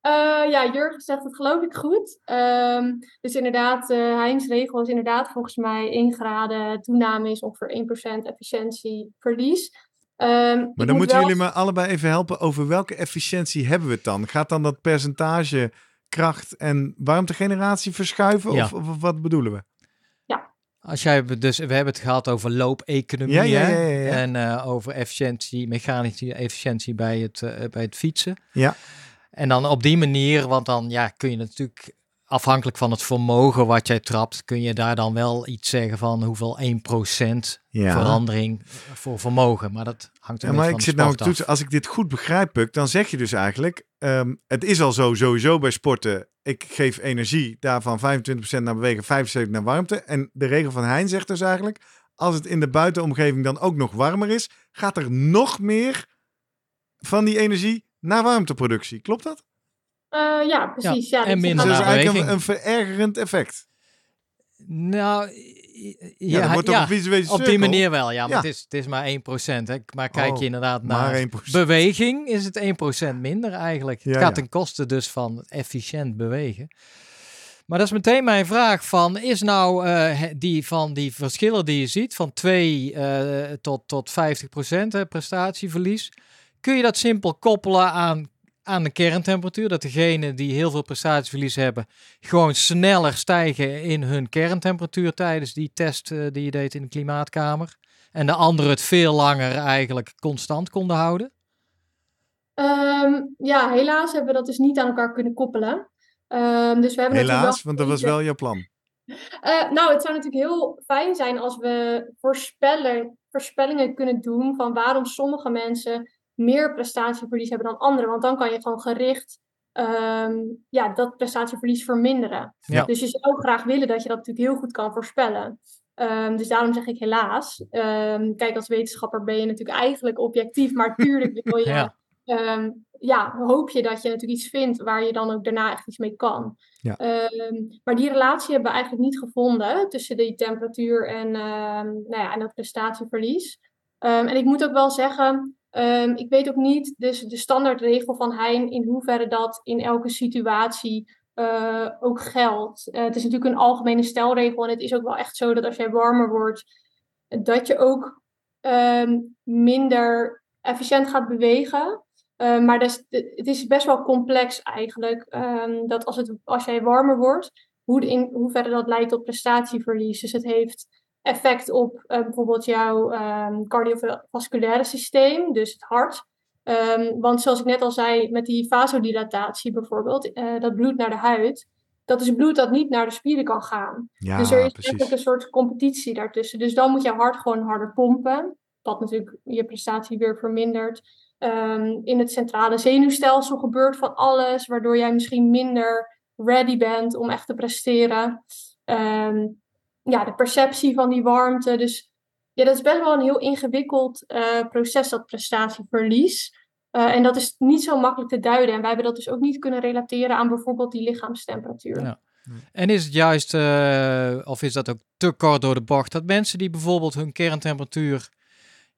[SPEAKER 1] Eh, ja, Jurgen zegt het geloof ik goed. Ehm, dus inderdaad, eh Heinz regel is inderdaad volgens mij 1 graden toename is ongeveer 1% efficiëntieverlies. Ehm, ik
[SPEAKER 2] Maar dan
[SPEAKER 1] moet
[SPEAKER 2] moeten
[SPEAKER 1] wel
[SPEAKER 2] jullie me allebei even helpen over welke efficiëntie hebben we het dan? Gaat dan dat percentage kracht en warmtegeneratie verschuiven?
[SPEAKER 3] Ja.
[SPEAKER 2] Of, of wat bedoelen we?
[SPEAKER 3] Als jij dus, we hebben het gehad over loopeconomie
[SPEAKER 2] Ja, ja, ja, ja, ja.
[SPEAKER 3] en eh, over efficiëntie, mechanische efficiëntie bij het, eh, bij het fietsen.
[SPEAKER 2] Ja.
[SPEAKER 3] En dan op die manier, want dan ja, kun je natuurlijk afhankelijk van het vermogen wat jij trapt, kun je daar dan wel iets zeggen van hoeveel 1%
[SPEAKER 2] Ja.
[SPEAKER 3] verandering voor vermogen. Maar dat hangt er
[SPEAKER 2] Ja, maar ik zit nou toetsen. Als ik dit goed begrijp, Puk, dan zeg je dus eigenlijk: ehm, het is al zo sowieso bij sporten. Ik geef energie, daarvan 25% naar bewegen, 75% naar warmte. En de regel van Hein zegt dus eigenlijk: als het in de buitenomgeving dan ook nog warmer is, gaat er nog meer van die energie naar warmteproductie. Klopt dat?
[SPEAKER 1] Eh, ja, precies. Ja,
[SPEAKER 3] en
[SPEAKER 1] dus je
[SPEAKER 3] minder
[SPEAKER 2] Dus dat is eigenlijk een, een verergerend effect.
[SPEAKER 3] Nou,
[SPEAKER 2] Ja,
[SPEAKER 3] ja,
[SPEAKER 2] wordt toch
[SPEAKER 3] ja,
[SPEAKER 2] een visuele
[SPEAKER 3] op die manier wel, ja. Maar
[SPEAKER 2] Ja.
[SPEAKER 3] Het, is, het is maar 1%. Hè. Maar kijk
[SPEAKER 2] Oh,
[SPEAKER 3] je inderdaad naar
[SPEAKER 2] 1%.
[SPEAKER 3] beweging, is het 1% minder eigenlijk.
[SPEAKER 2] Ja,
[SPEAKER 3] het gaat
[SPEAKER 2] ja.
[SPEAKER 3] ten koste dus van efficiënt bewegen. Maar dat is meteen mijn vraag van, is nou eh, die van die verschillen die je ziet, van 2 tot, tot 50% hè, prestatieverlies, kun je dat simpel koppelen aan aan de kerntemperatuur. Dat degenen die heel veel prestatieverlies hebben, gewoon sneller stijgen in hun kerntemperatuur tijdens die test eh, die je deed in de klimaatkamer. En de anderen het veel langer eigenlijk constant konden houden?
[SPEAKER 1] Ehm, ja, helaas hebben we dat dus niet aan elkaar kunnen koppelen. Um, dus we hebben
[SPEAKER 2] helaas, want dat was wel jouw plan.
[SPEAKER 1] Uh, [laughs] nou, het zou natuurlijk heel fijn zijn als we voorspellen, voorspellingen kunnen doen van waarom sommige mensen meer prestatieverlies hebben dan anderen. Want dan kan je gewoon gericht um, ja, dat prestatieverlies verminderen. Ja. Dus je zou graag willen dat je dat natuurlijk heel goed kan voorspellen. Um, dus daarom zeg ik helaas. Um, kijk, als wetenschapper ben je natuurlijk eigenlijk objectief, maar [laughs] tuurlijk wil je ja um, ja, hoop je dat je natuurlijk iets vindt waar je dan ook daarna echt iets mee kan. Ja. Um, maar die relatie hebben we eigenlijk niet gevonden tussen die temperatuur en, um, nou ja, en dat prestatieverlies. en ik moet ook wel zeggen, ik weet ook niet dus de standaardregel van Hein in hoeverre dat in elke situatie uh, ook geldt. Uh, het is natuurlijk een algemene stelregel en het is ook wel echt zo dat als jij warmer wordt, dat je ook minder efficiënt gaat bewegen. Uh, maar dus, het is best wel complex eigenlijk. Dat als, het, als jij warmer wordt, hoe in hoeverre dat leidt tot prestatieverlies. Dus het heeft effect op uh, bijvoorbeeld jouw um, cardiovasculaire systeem, dus het hart. Um, want zoals ik net al zei, met die vasodilatatie bijvoorbeeld, uh, dat bloed naar de huid, dat is bloed dat niet naar de spieren kan gaan. Ja, dus er is eigenlijk een soort competitie daartussen. Dus dan moet je hart gewoon harder pompen, wat natuurlijk je prestatie weer vermindert. Um, in het centrale zenuwstelsel gebeurt van alles, waardoor jij misschien minder ready bent om echt te presteren. Um, ja, de perceptie van die warmte. Dus ja, dat is best wel een heel ingewikkeld uh, proces, dat prestatieverlies. Uh, en dat is niet zo makkelijk te duiden. En wij hebben dat dus ook niet kunnen relateren aan bijvoorbeeld die lichaamstemperatuur. Ja.
[SPEAKER 3] En is het juist, uh, of is dat ook te kort door de bocht, dat mensen die bijvoorbeeld hun kerntemperatuur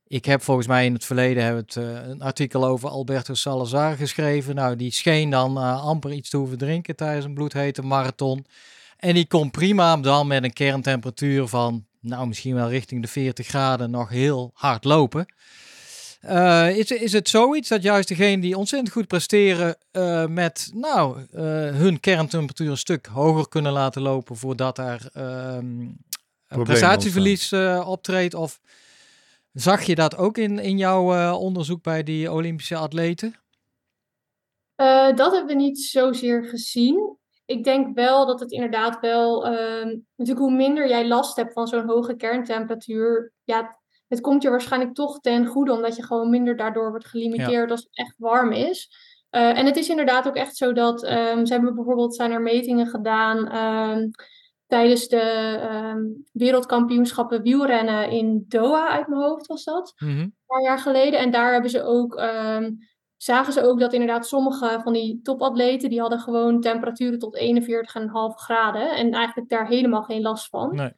[SPEAKER 3] ik heb volgens mij in het verleden hebben het, een artikel over Alberto Salazar geschreven. Nou, die scheen dan amper iets te hoeven drinken tijdens een bloedhete marathon. En die kon prima dan met een kerntemperatuur van, nou misschien wel richting de 40 graden, nog heel hard lopen. Uh, is, is het zoiets dat juist degenen die ontzettend goed presteren met nou, hun kerntemperatuur een stuk hoger kunnen laten lopen voordat daar ehm, een prestatieverlies optreedt? Of Zag je dat ook in, in jouw uh, onderzoek bij die Olympische atleten?
[SPEAKER 1] Uh, dat hebben we niet zozeer gezien. Ik denk wel dat het inderdaad wel, uh, natuurlijk hoe minder jij last hebt van zo'n hoge kerntemperatuur, ja, het komt je waarschijnlijk toch ten goede, omdat je gewoon minder daardoor wordt gelimiteerd als het echt warm is. Uh, en het is inderdaad ook echt zo dat, um, ze hebben bijvoorbeeld, zijn er metingen gedaan, um, tijdens de wereldkampioenschappen wielrennen in Doha uit mijn hoofd was dat, mm een paar jaar geleden. En daar hebben ze ook, zagen ze ook dat inderdaad sommige van die topatleten, die hadden gewoon temperaturen tot 41,5 graden en eigenlijk daar helemaal geen last van. Nee.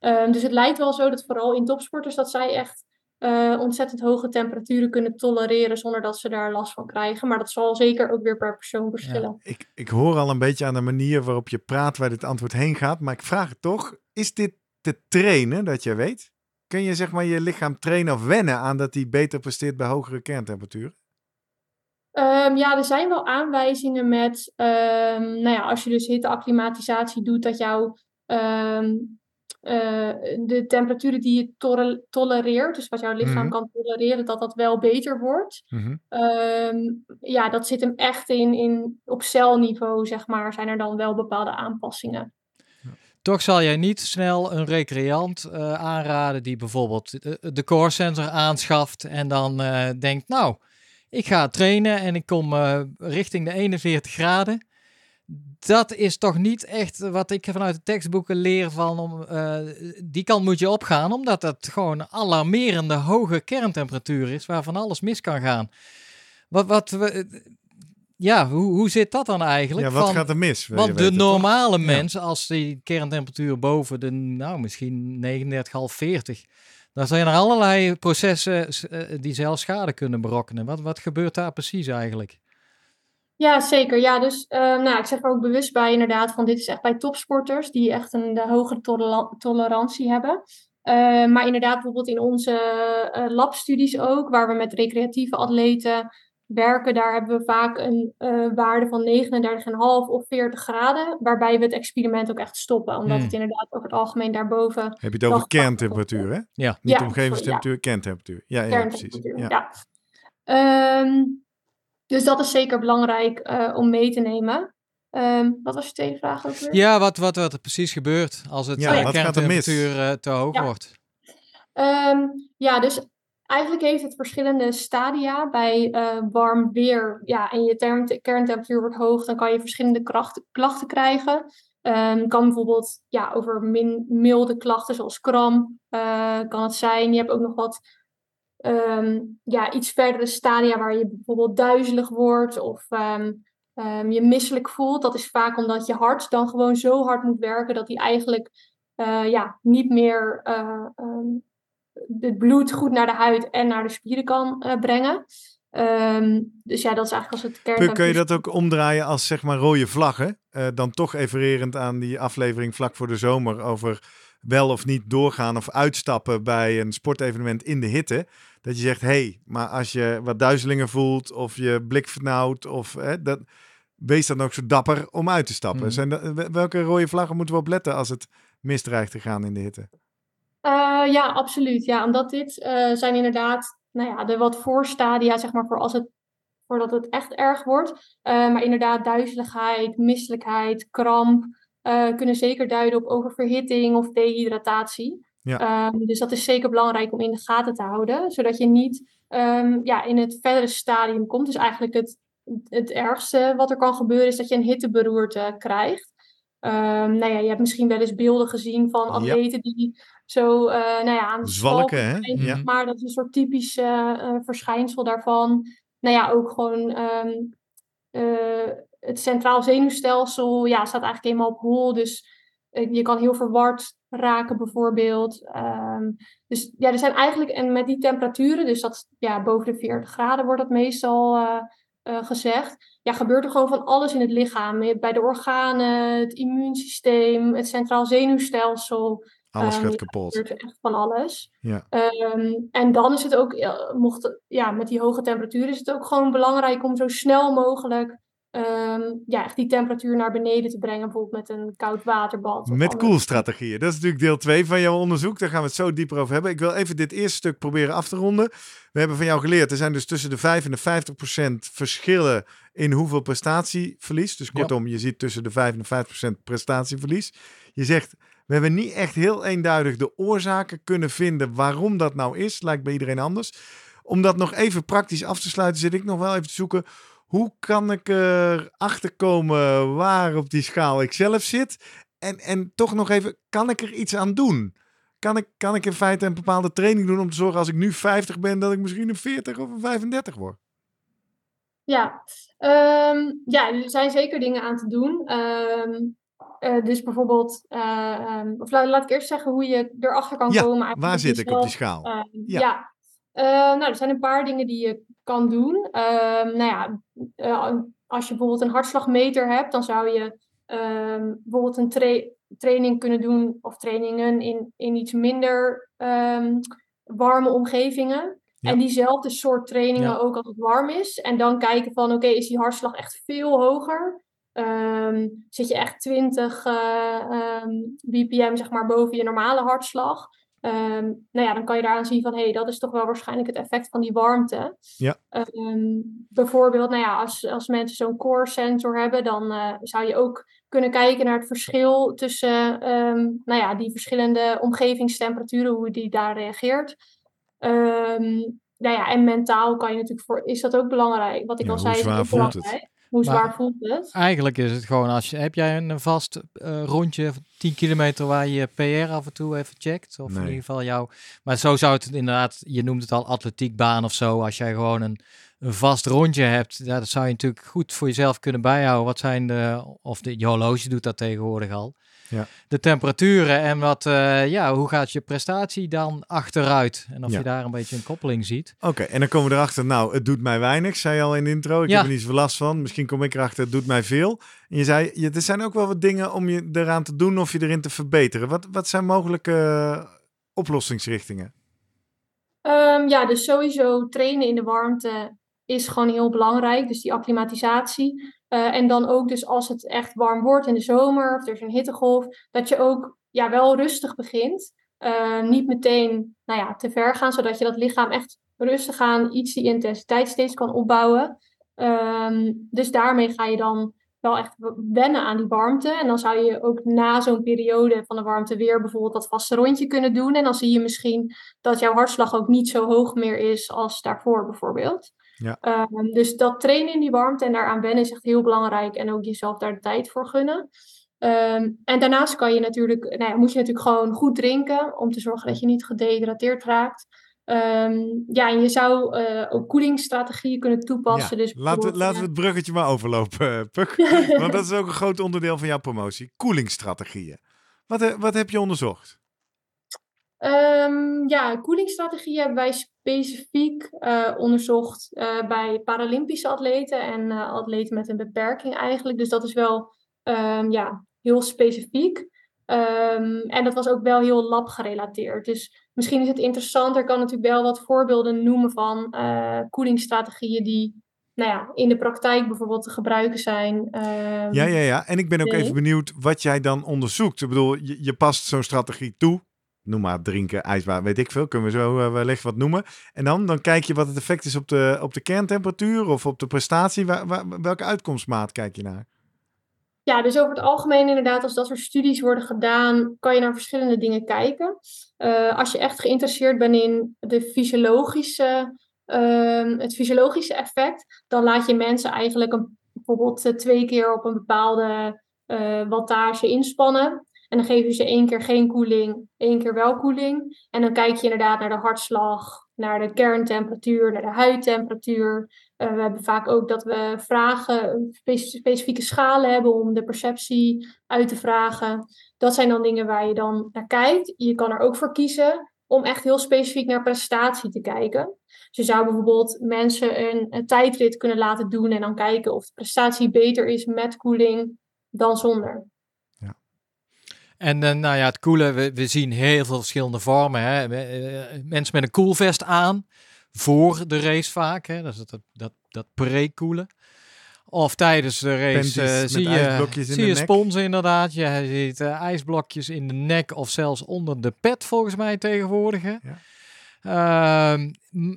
[SPEAKER 1] Um, dus het lijkt wel zo dat vooral in topsporters dat zij echt uh, ontzettend hoge temperaturen kunnen tolereren zonder dat ze daar last van krijgen. Maar dat zal zeker ook weer per persoon verschillen.
[SPEAKER 2] Ja, ik, ik hoor al een beetje aan de manier waarop je praat waar dit antwoord heen gaat. Maar ik vraag het toch, is dit te trainen dat je weet? Kun je zeg maar je lichaam trainen of wennen aan dat hij beter presteert bij hogere kerntemperaturen?
[SPEAKER 1] Um, ja, er zijn wel aanwijzingen met, um, nou ja, als je dus hitteacclimatisatie doet, dat jouw um, uh, de temperaturen die je to tolereert, dus wat jouw lichaam mm. kan tolereren, dat dat wel beter wordt. Mm -hmm. um, ja, dat zit hem echt in, in op celniveau, zeg maar, zijn er dan wel bepaalde aanpassingen.
[SPEAKER 3] Toch zal jij niet snel een recreant uh, aanraden die bijvoorbeeld de, de core sensor aanschaft en dan uh, denkt, nou, ik ga trainen en ik kom richting de 41 graden dat is toch niet echt wat ik vanuit de tekstboeken leer van om, uh, die kant moet je opgaan, omdat dat gewoon alarmerende hoge kerntemperatuur is waarvan alles mis kan gaan. Wat, wat ja, hoe, hoe zit dat dan eigenlijk?
[SPEAKER 2] Ja, wat gaat er mis?
[SPEAKER 3] Want de normale mens, als die kerntemperatuur boven de, nou misschien 39,5, 40, dan zijn er allerlei processen uh, die zelfs schade kunnen berokkenen. Wat, wat gebeurt daar precies eigenlijk?
[SPEAKER 1] Ja, zeker. Ja, dus uh, nou, ik zeg er ook bewust bij inderdaad van dit is echt bij topsporters die echt een de hogere tolerantie hebben. Uh, maar inderdaad bijvoorbeeld in onze uh, labstudies ook, waar we met recreatieve atleten werken, daar hebben we vaak een uh, waarde van 39,5 of 40 graden, waarbij we het experiment ook echt stoppen, omdat
[SPEAKER 3] Hmm.
[SPEAKER 1] het inderdaad over het algemeen daarboven
[SPEAKER 2] Heb je het over kerntemperatuur, hè?
[SPEAKER 3] Ja.
[SPEAKER 2] Niet
[SPEAKER 1] Ja,
[SPEAKER 2] omgevingstemperatuur, kerntemperatuur. Ja, ja, precies. Ja.
[SPEAKER 1] Ja. Ehm, dus dat is zeker belangrijk eh, om mee te nemen. Ehm, wat was je tweede vraag ook weer?
[SPEAKER 3] Ja, wat, wat, wat er precies gebeurt als het
[SPEAKER 2] Ja,
[SPEAKER 3] eh,
[SPEAKER 2] er
[SPEAKER 3] kerntemperatuur eh, te hoog
[SPEAKER 1] Ja.
[SPEAKER 3] wordt.
[SPEAKER 1] Ehm, ja, dus eigenlijk heeft het verschillende stadia. Bij eh, warm weer ja, en je kerntemperatuur wordt hoog, dan kan je verschillende klachten krijgen. Ehm kan bijvoorbeeld ja, over milde klachten zoals kramp eh, kan het zijn. Je hebt ook nog wat ehm, ja, iets verdere stadia waar je bijvoorbeeld duizelig wordt of ehm, je misselijk voelt. Dat is vaak omdat je hart dan gewoon zo hard moet werken dat hij eigenlijk eh, ja, niet meer het bloed goed naar de huid en naar de spieren kan eh, brengen. Ehm, dus ja, dat is eigenlijk als het
[SPEAKER 2] Kun, kun je dat ook omdraaien als zeg maar rode vlaggen? Eh, dan toch refererend aan die aflevering vlak voor de zomer over wel of niet doorgaan of uitstappen bij een sportevenement in de hitte. Dat je zegt, hé, hey, maar als je wat duizelingen voelt of je blik vernauwt, of, hè, dat, wees dan ook zo dapper om uit te stappen.
[SPEAKER 3] Mhm.
[SPEAKER 2] Zijn dat- welke rode vlaggen moeten we op letten als het misdreigt te gaan in de hitte?
[SPEAKER 1] Eh, ja, absoluut. Ja, omdat dit eh, zijn inderdaad nou ja, de wat voorstadia, zeg maar, voor als het, voordat het echt erg wordt. Eh, maar inderdaad, duizeligheid, misselijkheid, kramp kunnen zeker duiden op oververhitting of dehydratatie.
[SPEAKER 2] Ja.
[SPEAKER 1] Ehm, dus dat is zeker belangrijk om in de gaten te houden, zodat je niet ehm, ja, in het verdere stadium komt. Dus eigenlijk het, het ergste wat er kan gebeuren is dat je een hitteberoerte krijgt. Ehm, nou ja, je hebt misschien wel eens beelden gezien van
[SPEAKER 2] Ja.
[SPEAKER 1] atleten die zo eh, nou ja, aan
[SPEAKER 2] Zwalken, hè? Ja.
[SPEAKER 1] Maar dat is een soort typisch eh, eh, verschijnsel daarvan. Nou ja, ook gewoon ehm, eh, het centraal zenuwstelsel ja, staat eigenlijk helemaal op hol. Dus je kan heel verward raken bijvoorbeeld. Ehm, dus ja, er zijn eigenlijk, en met die temperaturen, dus dat ja, boven de 40 graden wordt dat meestal gezegd. Ja, gebeurt er gewoon van alles in het lichaam. Bij de organen, het immuunsysteem, het centraal zenuwstelsel.
[SPEAKER 2] Alles
[SPEAKER 1] Ehm,
[SPEAKER 2] gaat
[SPEAKER 1] ja,
[SPEAKER 2] kapot.
[SPEAKER 1] Er gebeurt echt van alles.
[SPEAKER 2] Ja.
[SPEAKER 1] Ehm, en dan is het ook, ja, mocht, ja, met die hoge temperatuur is het ook gewoon belangrijk om zo snel mogelijk ehm, ja, echt die temperatuur naar beneden te brengen. Bijvoorbeeld met een koud waterbad. of
[SPEAKER 2] Met koelstrategieën. Dat is natuurlijk deel 2 van jouw onderzoek. Daar gaan we het zo dieper over hebben. Ik wil even dit eerste stuk proberen af te ronden. We hebben van jou geleerd, er zijn dus tussen de 5 en de 50 procent verschillen in hoeveel prestatieverlies. Dus
[SPEAKER 3] Ja.
[SPEAKER 2] kortom, je ziet tussen de 5 en de 50 procent prestatieverlies. Je zegt, we hebben niet echt heel eenduidig de oorzaken kunnen vinden waarom dat nou is. Lijkt bij iedereen anders. Om dat nog even praktisch af te sluiten, zit ik nog wel even te zoeken. Hoe kan ik erachter komen waar op die schaal ik zelf zit? En, en toch nog even, kan ik er iets aan doen? Kan ik, kan ik in feite een bepaalde training doen om te zorgen als ik nu 50 ben, dat ik misschien een 40 of een 35 word?
[SPEAKER 1] Ja, ehm, ja, er zijn zeker dingen aan te doen. Ehm, eh, dus bijvoorbeeld, eh, ehm, of laat, laat ik eerst zeggen hoe je erachter kan
[SPEAKER 2] Ja,
[SPEAKER 1] komen.
[SPEAKER 2] Waar zit ik op die schaal?
[SPEAKER 1] Ehm,
[SPEAKER 2] Ja.
[SPEAKER 1] ja. Eh, nou, er zijn een paar dingen die je kan doen. Ehm, nou ja, als je bijvoorbeeld een hartslagmeter hebt, dan zou je bijvoorbeeld een tra- training kunnen doen, of trainingen in, in iets minder warme omgevingen.
[SPEAKER 2] Ja.
[SPEAKER 1] En diezelfde soort trainingen ook als het warm is. En dan kijken van, oké, is die hartslag echt veel hoger? Ehm, zit je echt 20 eh, ehm, bpm zeg maar, boven je normale hartslag? Ehm, nou ja, dan kan je daaraan zien van, hé, hey, dat is toch wel waarschijnlijk het effect van die warmte.
[SPEAKER 2] Ja.
[SPEAKER 1] Bijvoorbeeld, nou ja, als, als mensen zo'n core sensor hebben, dan eh, zou je ook kunnen kijken naar het verschil tussen nou ja, die verschillende omgevingstemperaturen, hoe die daar reageert. Nou ja, en mentaal kan je natuurlijk voor, is dat ook belangrijk. Wat ik
[SPEAKER 2] Ja,
[SPEAKER 1] al zei, is
[SPEAKER 2] voelt het?
[SPEAKER 1] Hoe
[SPEAKER 3] Maar-
[SPEAKER 1] zwaar voelt het?
[SPEAKER 3] Eigenlijk is het gewoon als je heb jij een vast eh, rondje van 10 kilometer waar je PR af en toe even checkt of in ieder geval jou. Maar zo zou het inderdaad. Je noemt het al atletiekbaan of zo. Als jij gewoon een, een vast rondje hebt, ja, dat zou je natuurlijk goed voor jezelf kunnen bijhouden. Wat zijn de of de je horloge doet dat tegenwoordig al.
[SPEAKER 2] Ja.
[SPEAKER 3] De temperaturen en wat, eh, ja, hoe gaat je prestatie dan achteruit? En of
[SPEAKER 2] Ja.
[SPEAKER 3] je daar een beetje een koppeling ziet.
[SPEAKER 2] Oké, en dan komen we erachter, nou, het doet mij weinig, zei je al in de intro. Ik
[SPEAKER 3] Ja.
[SPEAKER 2] heb er niet zoveel last van. Misschien kom ik erachter, het doet mij veel. En je zei, je, er zijn ook wel wat dingen om je eraan te doen of je erin te verbeteren. Wat, wat zijn mogelijke oplossingsrichtingen?
[SPEAKER 1] Ehm, ja, dus sowieso trainen in de warmte is gewoon heel belangrijk. Dus die acclimatisatie. Uh, en dan ook dus als het echt warm wordt in de zomer of er is een hittegolf, dat je ook ja, wel rustig begint. Uh, niet meteen nou ja, te ver gaan, zodat je dat lichaam echt rustig aan iets die intensiteit steeds kan opbouwen. Um, dus daarmee ga je dan wel echt wennen aan die warmte. En dan zou je ook na zo'n periode van de warmte weer bijvoorbeeld dat vaste rondje kunnen doen. En dan zie je misschien dat jouw hartslag ook niet zo hoog meer is als daarvoor bijvoorbeeld. Ja. Um, dus dat trainen in die warmte en daaraan wennen is echt heel belangrijk. En ook jezelf daar de tijd voor gunnen. Um, en daarnaast kan je natuurlijk, nou ja, moet je natuurlijk gewoon goed drinken om te zorgen dat je niet gedehydrateerd raakt. Um, ja, en je zou uh, ook koelingsstrategieën kunnen toepassen.
[SPEAKER 2] Ja,
[SPEAKER 1] dus
[SPEAKER 2] laten, we, laten we het bruggetje maar overlopen, uh, Puk. [laughs] Want dat is ook een groot onderdeel van jouw promotie. Koelingsstrategieën. Wat, wat heb je onderzocht?
[SPEAKER 1] Um, ja, koelingsstrategieën hebben wij specifiek onderzocht bij Paralympische atleten en atleten met een beperking eigenlijk. Dus dat is wel um, ja, heel specifiek. Um, en dat was ook wel heel labgerelateerd. Dus misschien is het interessant. Er kan natuurlijk wel wat voorbeelden noemen van koelingsstrategieën die nou ja, in de praktijk bijvoorbeeld te gebruiken zijn. Um,
[SPEAKER 2] ja, ja, ja. En ik ben ook nee. even benieuwd wat jij dan onderzoekt. Ik bedoel, je, je past zo'n strategie toe. Noem maar drinken, ijsbaar, weet ik veel. Kunnen we zo uh, wellicht wat noemen. En dan, dan kijk je wat het effect is op de, op de kerntemperatuur of op de prestatie. Welke uitkomstmaat kijk je naar?
[SPEAKER 1] Ja, dus over het algemeen inderdaad, als dat soort studies worden gedaan, kan je naar verschillende dingen kijken. Uh, als je echt geïnteresseerd bent in de fysiologische, uh, het fysiologische effect, dan laat je mensen eigenlijk een, bijvoorbeeld uh, twee keer op een bepaalde uh, wattage inspannen. En dan geven ze één keer geen koeling, één keer wel koeling. En dan kijk je inderdaad naar de hartslag, naar de kerntemperatuur, naar de huidtemperatuur. Uh, we hebben vaak ook dat we vragen, specifieke schalen hebben om de perceptie uit te vragen. Dat zijn dan dingen waar je dan naar kijkt. Je kan er ook voor kiezen om echt heel specifiek naar prestatie te kijken. Dus je zou bijvoorbeeld mensen een, een tijdrit kunnen laten doen en dan kijken of de prestatie beter is met koeling dan zonder.
[SPEAKER 3] En uh, nou ja, het koelen, we, we zien heel veel verschillende vormen. Hè. Mensen met een koelvest aan, voor de race vaak. Hè. Dat is dat, dat, dat pre-koelen. Of tijdens de race uh, zie je, zie je sponsen inderdaad. Je ziet uh, ijsblokjes in de nek of zelfs onder de pet volgens mij tegenwoordig. Hè. Ja. Uh,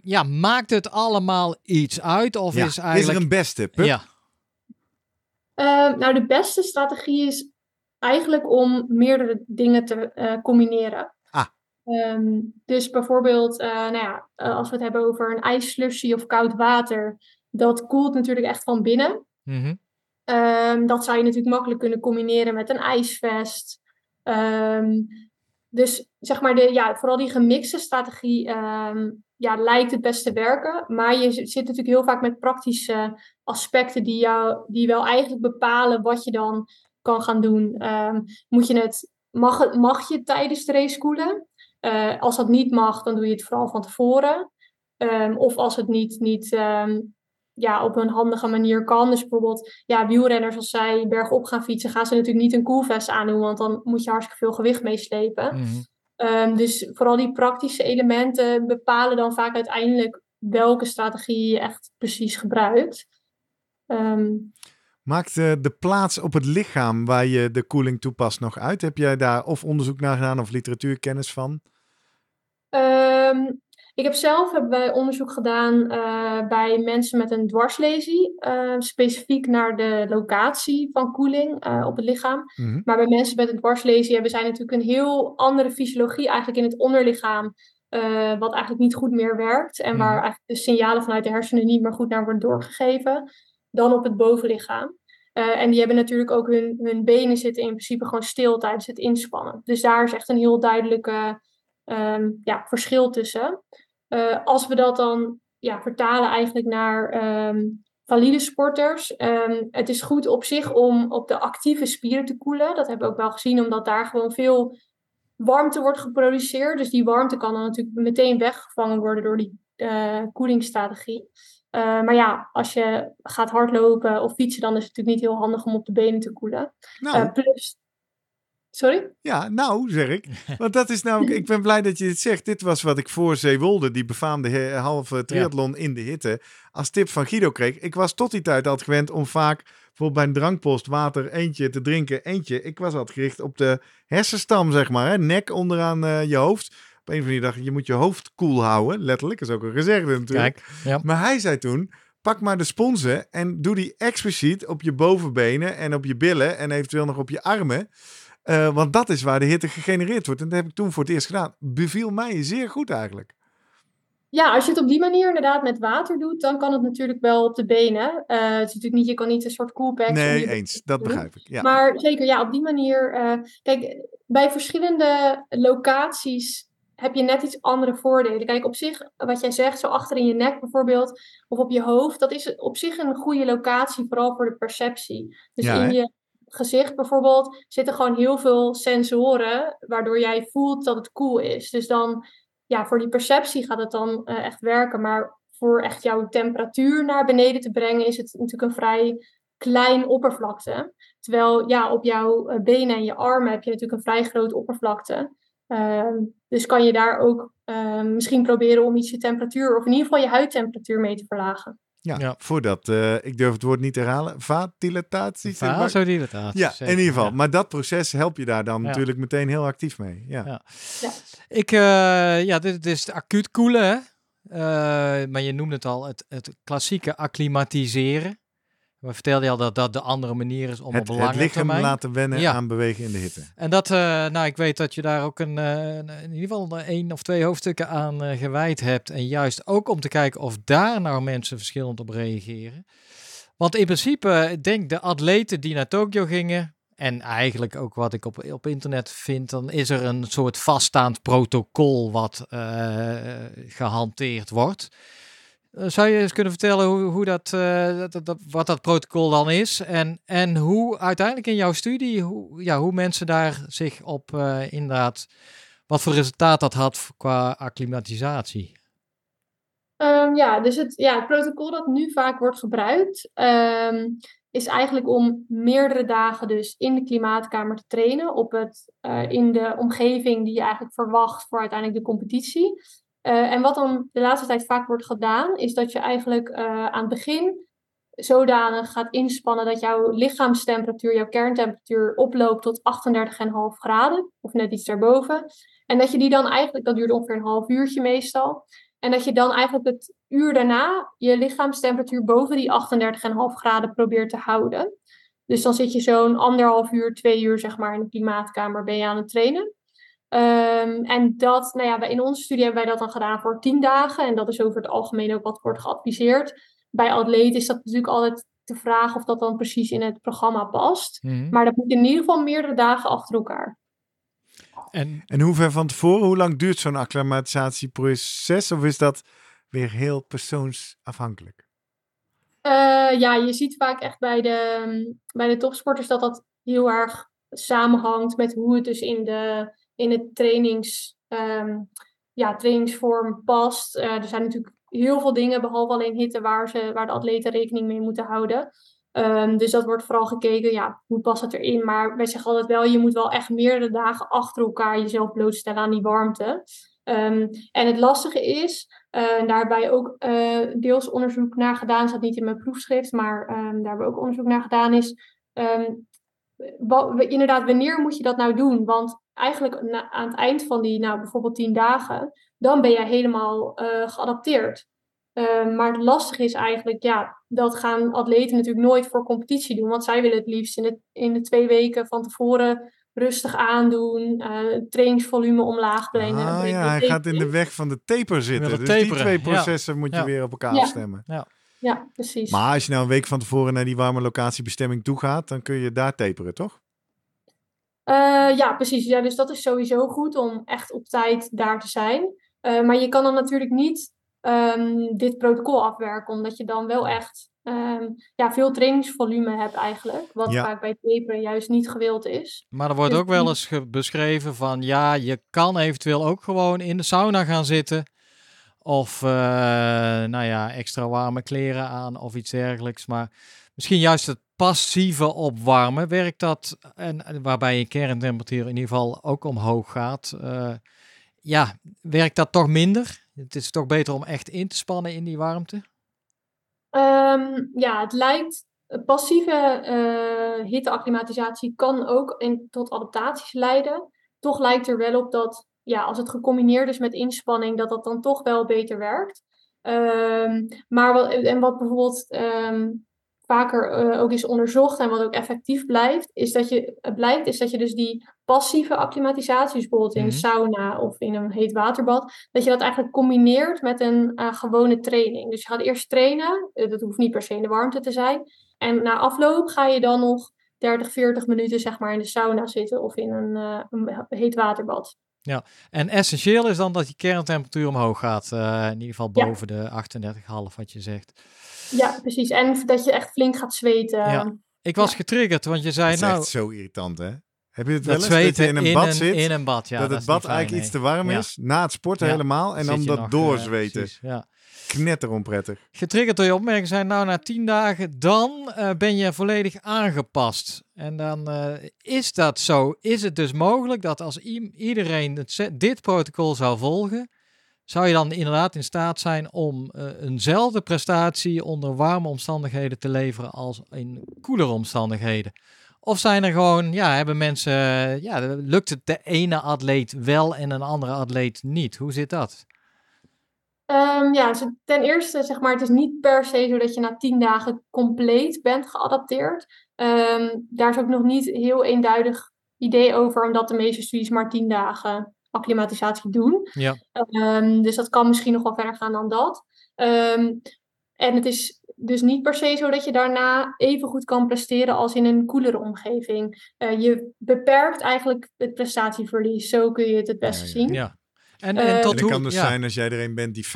[SPEAKER 3] ja, maakt het allemaal iets uit? Of
[SPEAKER 2] ja.
[SPEAKER 3] is, eigenlijk...
[SPEAKER 2] is er een beste? Pup?
[SPEAKER 3] Ja.
[SPEAKER 1] Uh, nou, de beste strategie is eigenlijk om meerdere dingen te uh, combineren.
[SPEAKER 2] Ah.
[SPEAKER 1] Um, dus bijvoorbeeld, uh, nou ja, uh, als we het hebben over een ijsslushy of koud water, dat koelt natuurlijk echt van binnen.
[SPEAKER 3] Mm -hmm.
[SPEAKER 1] um, dat zou je natuurlijk makkelijk kunnen combineren met een ijsvest. Um, dus zeg maar, de, ja, vooral die gemixte strategie ja, lijkt het beste te werken. Maar je zit natuurlijk heel vaak met praktische aspecten die, jou, die wel eigenlijk bepalen wat je dan kan gaan doen. Um, moet je het, mag, het, mag je tijdens de race koelen? Uh, als dat niet mag, dan doe je het vooral van tevoren. Um, of als het niet, niet um, ja, op een handige manier kan. Dus bijvoorbeeld ja, wielrenners, als zij bergop gaan fietsen, gaan ze natuurlijk niet een koelvest aandoen, want dan moet je hartstikke veel gewicht meeslepen.
[SPEAKER 3] Mm -hmm.
[SPEAKER 1] Um, dus vooral die praktische elementen bepalen dan vaak uiteindelijk welke strategie je echt precies gebruikt. Um,
[SPEAKER 2] Maakt de, de plaats op het lichaam waar je de koeling toepast nog uit? Heb jij daar of onderzoek naar gedaan of literatuurkennis van?
[SPEAKER 1] Um, ik heb zelf hebben wij onderzoek gedaan uh, bij mensen met een dwarslesie, uh, specifiek naar de locatie van koeling uh, op het lichaam.
[SPEAKER 2] Mhm.
[SPEAKER 1] Maar bij mensen met een dwarslesie hebben zij natuurlijk een heel andere fysiologie eigenlijk in het onderlichaam, wat eigenlijk niet goed meer werkt en mm-hmm. waar eigenlijk de signalen vanuit de hersenen niet meer goed naar worden doorgegeven dan op het bovenlichaam. Uh, en die hebben natuurlijk ook hun, hun benen zitten in principe gewoon stil tijdens het inspannen. Dus daar is echt een heel duidelijke um, ja, verschil tussen. Uh, als we dat dan ja, vertalen eigenlijk naar um, valide sporters. Um, het is goed op zich om op de actieve spieren te koelen. Dat hebben we ook wel gezien, omdat daar gewoon veel warmte wordt geproduceerd. Dus die warmte kan dan natuurlijk meteen weggevangen worden door die uh, koelingsstrategie. Uh, maar ja, als je gaat hardlopen of fietsen, dan is het natuurlijk niet heel handig om op de benen te koelen.
[SPEAKER 2] Nou,
[SPEAKER 1] uh, plus, Sorry?
[SPEAKER 2] Ja, nou, zeg ik. [laughs] Want dat is namelijk, ik ben blij dat je dit zegt. Dit was wat ik voor Zeewolde, die befaamde halve triathlon in de hitte, als tip van Guido kreeg. Ik was tot die tijd altijd gewend om vaak, bijvoorbeeld bij een drankpost, water eentje te drinken, eentje. Ik was altijd gericht op de hersenstam, zeg maar. Hè? Nek onderaan eh, je hoofd. Op een van die dagen, je moet je hoofd koel houden. Letterlijk, dat is ook een gezegde natuurlijk.
[SPEAKER 3] Kijk, ja.
[SPEAKER 2] Maar hij zei toen, pak maar de sponsen en doe die expliciet op je bovenbenen en op je billen en eventueel nog op je armen. Eh, want dat is waar de hitte gegenereerd wordt. En dat heb ik toen voor het eerst gedaan. Beviel mij zeer goed eigenlijk.
[SPEAKER 1] Ja, als je het op die manier inderdaad met water doet, dan kan het natuurlijk wel op de benen. Eh, het is natuurlijk niet, je kan niet een soort coolpacks om
[SPEAKER 2] Nee, eens. Dat
[SPEAKER 1] doen.
[SPEAKER 2] begrijp ik. Ja.
[SPEAKER 1] Maar zeker, ja, op die manier. eh, kijk, bij verschillende locaties heb je net iets andere voordelen. Kijk, op zich, wat jij zegt, zo achter in je nek bijvoorbeeld, of op je hoofd, dat is op zich een goede locatie, vooral voor de perceptie. Dus
[SPEAKER 2] Ja,
[SPEAKER 1] in je gezicht bijvoorbeeld zitten gewoon heel veel sensoren, waardoor jij voelt dat het cool is. Dus dan, ja, voor die perceptie gaat het dan eh, echt werken. Maar voor echt jouw temperatuur naar beneden te brengen, is het natuurlijk een vrij klein oppervlakte. Terwijl ja, op jouw eh, benen en je armen heb je natuurlijk een vrij grote oppervlakte. Ehm, dus kan je daar ook ehm, misschien proberen om iets je temperatuur, of in ieder geval je huidtemperatuur mee te verlagen.
[SPEAKER 2] Ja,
[SPEAKER 3] Ja.
[SPEAKER 2] voordat, eh, ik durf het woord niet te herhalen, vaatdilatatie.
[SPEAKER 3] Vasodilatatie.
[SPEAKER 2] Ja,
[SPEAKER 3] zeker,
[SPEAKER 2] in ieder geval.
[SPEAKER 3] ja.
[SPEAKER 2] Maar dat proces help je daar dan
[SPEAKER 3] Ja.
[SPEAKER 2] natuurlijk meteen heel actief mee. Ja.
[SPEAKER 3] Ja.
[SPEAKER 1] Ja.
[SPEAKER 3] Ik, eh, ja, dit, dit is het acuut koelen, hè? Eh, maar je noemde het al, het, het klassieke acclimatiseren. We vertelden je al dat dat de andere manier is om
[SPEAKER 2] Het,
[SPEAKER 3] op
[SPEAKER 2] het
[SPEAKER 3] lange
[SPEAKER 2] lichaam
[SPEAKER 3] termijn.
[SPEAKER 2] laten wennen
[SPEAKER 3] Ja.
[SPEAKER 2] aan bewegen in de hitte.
[SPEAKER 3] En dat, eh, nou, ik weet dat je daar ook een, eh, in ieder geval één of twee hoofdstukken aan eh, gewijd hebt. En juist ook om te kijken of daar nou mensen verschillend op reageren. Want in principe, ik denk de atleten die naar Tokio gingen, en eigenlijk ook wat ik op, op internet vind, dan is er een soort vaststaand protocol wat eh, gehanteerd wordt. Eh, Zou je eens kunnen vertellen hoe, hoe dat, eh, dat, wat dat protocol dan is? En, en hoe uiteindelijk in jouw studie, hoe, ja, hoe mensen daar zich op eh, inderdaad, wat voor resultaat dat had qua acclimatisatie?
[SPEAKER 1] Ehm, ja, dus het, ja, het protocol dat nu vaak wordt gebruikt, ehm, is eigenlijk om meerdere dagen dus in de klimaatkamer te trainen op het, in de omgeving die je eigenlijk verwacht voor uiteindelijk de competitie. Eh, en wat dan de laatste tijd vaak wordt gedaan, is dat je eigenlijk eh, aan het begin zodanig gaat inspannen dat jouw lichaamstemperatuur, jouw kerntemperatuur oploopt tot 38,5 graden, of net iets daarboven. En dat je die dan eigenlijk, dat duurt ongeveer een half uurtje meestal, en dat je dan eigenlijk het uur daarna je lichaamstemperatuur boven die 38,5 graden probeert te houden. Dus dan zit je zo'n anderhalf uur, twee uur zeg maar in de klimaatkamer ben je aan het trainen. Ehm, en dat, nou ja, in onze studie hebben wij dat dan gedaan voor 10 dagen. En dat is over het algemeen ook wat wordt geadviseerd. Bij atleten is dat natuurlijk altijd de vraag of dat dan precies in het programma past. Maar dat moet in ieder geval meerdere dagen achter elkaar.
[SPEAKER 3] En
[SPEAKER 2] En hoe ver van tevoren, hoe lang duurt zo'n acclimatisatieproces? Of is dat weer heel persoonsafhankelijk?
[SPEAKER 1] Eh, ja, je ziet vaak echt bij de, bij de topsporters dat dat heel erg samenhangt met hoe het dus in, de, in het trainings, ehm, ja, trainingsvorm past. Eh, er zijn natuurlijk heel veel dingen, behalve alleen hitte, waar, ze, waar de atleten rekening mee moeten houden. Ehm, dus dat wordt vooral gekeken, ja, hoe past het erin? Maar wij zeggen altijd wel, je moet wel echt meerdere dagen achter elkaar jezelf blootstellen aan die warmte. Ehm, en het lastige is, eh, en daar hebben wij ook eh, deels onderzoek naar gedaan, staat niet in mijn proefschrift, maar daar hebben we ook onderzoek naar gedaan, is inderdaad, wanneer moet je dat nou doen? Want eigenlijk na- aan het eind van die, nou bijvoorbeeld tien dagen, dan ben je helemaal eh, geadapteerd. Ehm, maar het lastige is eigenlijk, ja, dat gaan atleten natuurlijk nooit voor competitie doen, want zij willen het liefst in de, in de twee weken van tevoren rustig aandoen, eh, het trainingsvolume omlaag brengen.
[SPEAKER 2] Ah ja, hij
[SPEAKER 1] het
[SPEAKER 2] gaat in de weg van de taper zitten. Dus die twee
[SPEAKER 3] ja.
[SPEAKER 2] processen moet je
[SPEAKER 3] Ja.
[SPEAKER 2] weer op elkaar
[SPEAKER 1] Ja.
[SPEAKER 2] afstemmen.
[SPEAKER 1] Ja, precies.
[SPEAKER 2] Maar als je nou een week van tevoren naar die warme locatiebestemming toe gaat, dan kun je daar taperen, toch?
[SPEAKER 1] Eh, ja, precies. Ja, dus dat is sowieso goed om echt op tijd daar te zijn. Eh, maar je kan dan natuurlijk niet ehm, dit protocol afwerken, omdat je dan wel echt ehm, ja, veel trainingsvolume hebt eigenlijk. Wat
[SPEAKER 2] Ja.
[SPEAKER 1] vaak bij taperen juist niet gewild is.
[SPEAKER 3] Maar er wordt
[SPEAKER 1] Dus
[SPEAKER 3] ook wel eens beschreven van ja, je kan eventueel ook gewoon in de sauna gaan zitten. Of eh, nou ja, extra warme kleren aan of iets dergelijks. Maar misschien juist het passieve opwarmen, werkt dat, en, waarbij je kerntemperatuur in ieder geval ook omhoog gaat, uh, ja, werkt dat toch minder? Het is toch beter om echt in te spannen in die warmte?
[SPEAKER 1] Um, ja, het lijkt passieve uh, hitteacclimatisatie kan ook in, tot adaptaties leiden. Toch lijkt er wel op dat ja, als het gecombineerd is met inspanning, dat dat dan toch wel beter werkt. Um, maar wat, en wat bijvoorbeeld um, vaker uh, ook is onderzocht en wat ook effectief blijft, is dat je, uh, blijkt, is dat je dus die passieve acclimatisatie, dus bijvoorbeeld in een mhm. sauna of in een heet waterbad, dat je dat eigenlijk combineert met een uh, gewone training. Dus je gaat eerst trainen, dat hoeft niet per se in de warmte te zijn. En na afloop ga je dan nog 30, 40 minuten zeg maar in de sauna zitten of in een, een heet waterbad.
[SPEAKER 3] Ja, en essentieel is dan dat die kerntemperatuur omhoog gaat. In ieder geval boven de 38,5 wat je zegt.
[SPEAKER 1] Ja, precies. En dat je echt flink gaat zweten. Ja.
[SPEAKER 3] Ik was getriggerd, want je zei
[SPEAKER 2] dat
[SPEAKER 3] is nou...
[SPEAKER 2] echt zo irritant, hè? Heb je het wel eens dat je in een bad zit?
[SPEAKER 3] In een bad, ja.
[SPEAKER 2] Dat, het bad eigenlijk iets te warm is, na het sporten helemaal, en dan dat nog, doorzweten. ja knetter onprettig.
[SPEAKER 3] Getriggerd door je opmerking zijn, nou na tien dagen, dan uh, ben je volledig aangepast. En dan uh, is dat zo. Is het dus mogelijk dat als iedereen het, dit protocol zou volgen, zou je dan inderdaad in staat zijn om uh, eenzelfde prestatie onder warme omstandigheden te leveren als in koelere omstandigheden? Of zijn er gewoon, ja, hebben mensen, ja, lukt het de ene atleet wel en een andere atleet niet? Hoe zit dat?
[SPEAKER 1] Um, ja, dus ten eerste, zeg maar, het is niet per se zo dat je na tien dagen compleet bent geadapteerd. Um, daar is ook nog niet heel eenduidig idee over, omdat de meeste studies maar tien dagen acclimatisatie doen. Ja. Um, dus dat kan misschien nog wel verder gaan dan dat. en het is dus niet per se zo dat je daarna even goed kan presteren als in een koelere omgeving. Uh, je beperkt eigenlijk het prestatieverlies. Zo kun je het het beste zien.
[SPEAKER 2] Ja. En, en, tot het kan dus zijn als jij er een bent die 50%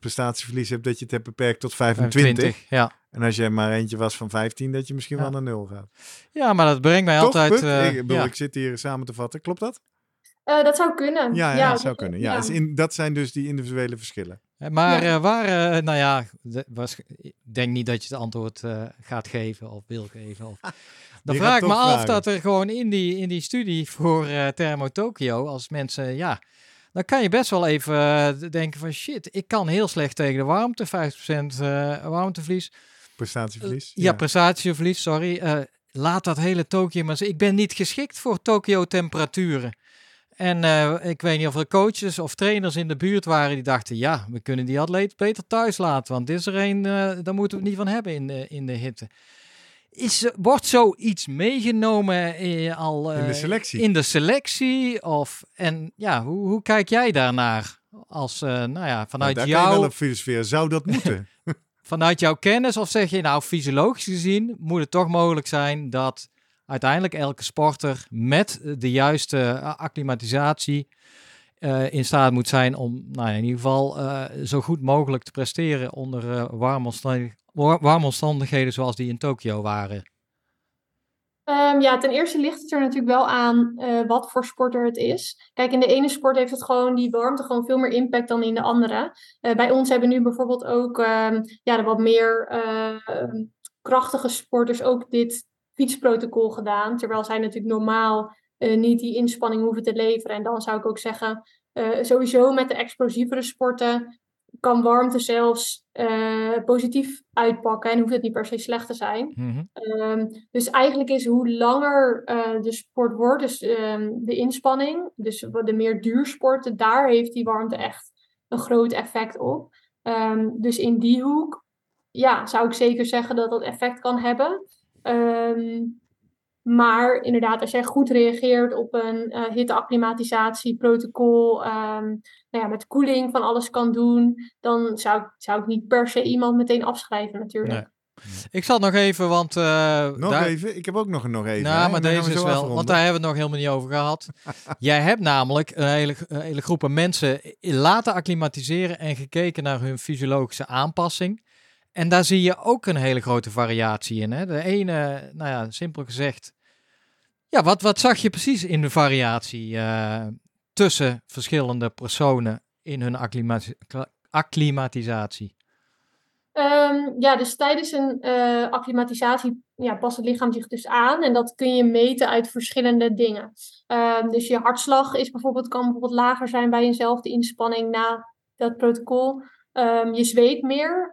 [SPEAKER 2] prestatieverlies hebt, dat je het hebt beperkt tot 25. ja. En als jij maar eentje was van 15, dat je misschien wel naar nul gaat.
[SPEAKER 3] Ja, maar dat brengt mij altijd...
[SPEAKER 2] Uh, ik, bedoel, ik zit hier samen te vatten. Klopt dat?
[SPEAKER 1] Uh, dat zou kunnen.
[SPEAKER 2] Ja, ja, dat zou kunnen. Ja, dus in, dat zijn dus die individuele verschillen.
[SPEAKER 3] Maar uh, waar, uh, nou ja, was, ik denk niet dat je het antwoord gaat geven of wil geven. Of, [laughs] dan vraag ik me af dat er gewoon in die, in die studie voor Thermo Tokyo, als mensen, ja, dan kan je best wel even uh, denken van shit, ik kan heel slecht tegen de warmte, 50% uh, warmteverlies.
[SPEAKER 2] Prestatieverlies.
[SPEAKER 3] ja, ja, prestatieverlies, sorry. Uh, laat dat hele Tokio maar Ik ben niet geschikt voor Tokio temperaturen. En ik weet niet of er coaches of trainers in de buurt waren die dachten, ja, we kunnen die atleet beter thuis laten, want dit is er een, daar moeten we het niet van hebben in de, in de hitte. Is, wordt zoiets meegenomen eh, al
[SPEAKER 2] in de selectie?
[SPEAKER 3] In de selectie of, en ja, hoe, hoe kijk jij daarnaar? Als, uh, nou ja, vanuit
[SPEAKER 2] nou,
[SPEAKER 3] jouw...
[SPEAKER 2] wel filosoferen. Zou dat [laughs] moeten?
[SPEAKER 3] vanuit jouw kennis of zeg je nou fysiologisch gezien moet het toch mogelijk zijn dat uiteindelijk elke sporter met de juiste acclimatisatie uh, in staat moet zijn om nou, in ieder geval uh, zo goed mogelijk te presteren onder warme omstandigheden zoals die in Tokio waren?
[SPEAKER 1] Um, ja, ten eerste ligt het er natuurlijk wel aan wat voor sporter het is. Kijk, in de ene sport heeft het gewoon die warmte gewoon veel meer impact dan in de andere. Bij ons hebben nu bijvoorbeeld ook uh, ja, wat meer ehm, krachtige sporters ook dit fietsprotocol gedaan. Terwijl zij natuurlijk normaal eh, niet die inspanning hoeven te leveren. En dan zou ik ook zeggen, sowieso met de explosievere sporten kan warmte zelfs uh, positief uitpakken en hoeft het niet per se slecht te zijn. Mm um, dus eigenlijk is hoe langer uh, de sport wordt, dus um, de inspanning, dus de meer duursporten, daar heeft die warmte echt een groot effect op. Um, dus in die hoek, ja, zou ik zeker zeggen dat dat effect kan hebben. Maar inderdaad, als jij goed reageert op een uh, hitteacclimatisatieprotocol, um, nou ja, met koeling van alles kan doen, dan zou, ik, zou ik niet per se iemand meteen afschrijven natuurlijk. Nee.
[SPEAKER 3] Ik zal nog even, want... Uh,
[SPEAKER 2] nog daar... even? Ik heb ook nog een nog even.
[SPEAKER 3] Nou, maar deze is wel, want daar hebben we het nog helemaal niet over gehad. [laughs] Jij hebt namelijk een hele, een hele groepen mensen laten acclimatiseren en gekeken naar hun fysiologische aanpassing. En daar zie je ook een hele grote variatie in. Hè? De ene, nou ja, simpel gezegd. Ja, wat, wat zag je precies in de variatie uh, tussen verschillende personen in hun acclimatisatie?
[SPEAKER 1] Ehm, ja, dus tijdens een uh, acclimatisatie ja, past het lichaam zich dus aan. En dat kun je meten uit verschillende dingen. Ehm, dus je hartslag is bijvoorbeeld, kan bijvoorbeeld lager zijn bij eenzelfde inspanning na dat protocol. Um, je zweet meer,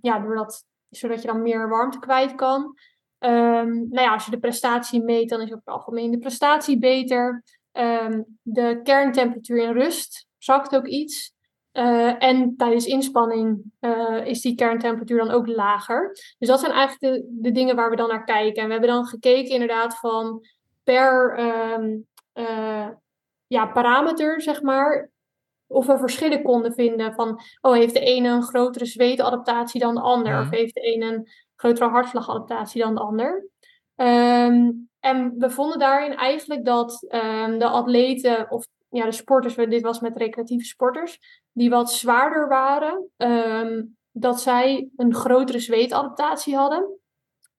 [SPEAKER 1] ja, doordat, zodat je dan meer warmte kwijt kan. nou ja, als je de prestatie meet, dan is op het algemeen de prestatie beter. de kerntemperatuur in rust zakt ook iets. Uh, en tijdens inspanning uh, is die kerntemperatuur dan ook lager. Dus dat zijn eigenlijk de, dingen waar we dan naar kijken. En we hebben dan gekeken inderdaad van per uh, ja, parameter, zeg maar, of we verschillen konden vinden van, oh, heeft de ene een grotere zweetadaptatie dan de ander? Of heeft de ene een grotere hartslagadaptatie dan de ander? Um, en we vonden daarin eigenlijk dat um, de atleten, of ja, de sporters, dit was met recreatieve sporters, die wat zwaarder waren, ehm, dat zij een grotere zweetadaptatie hadden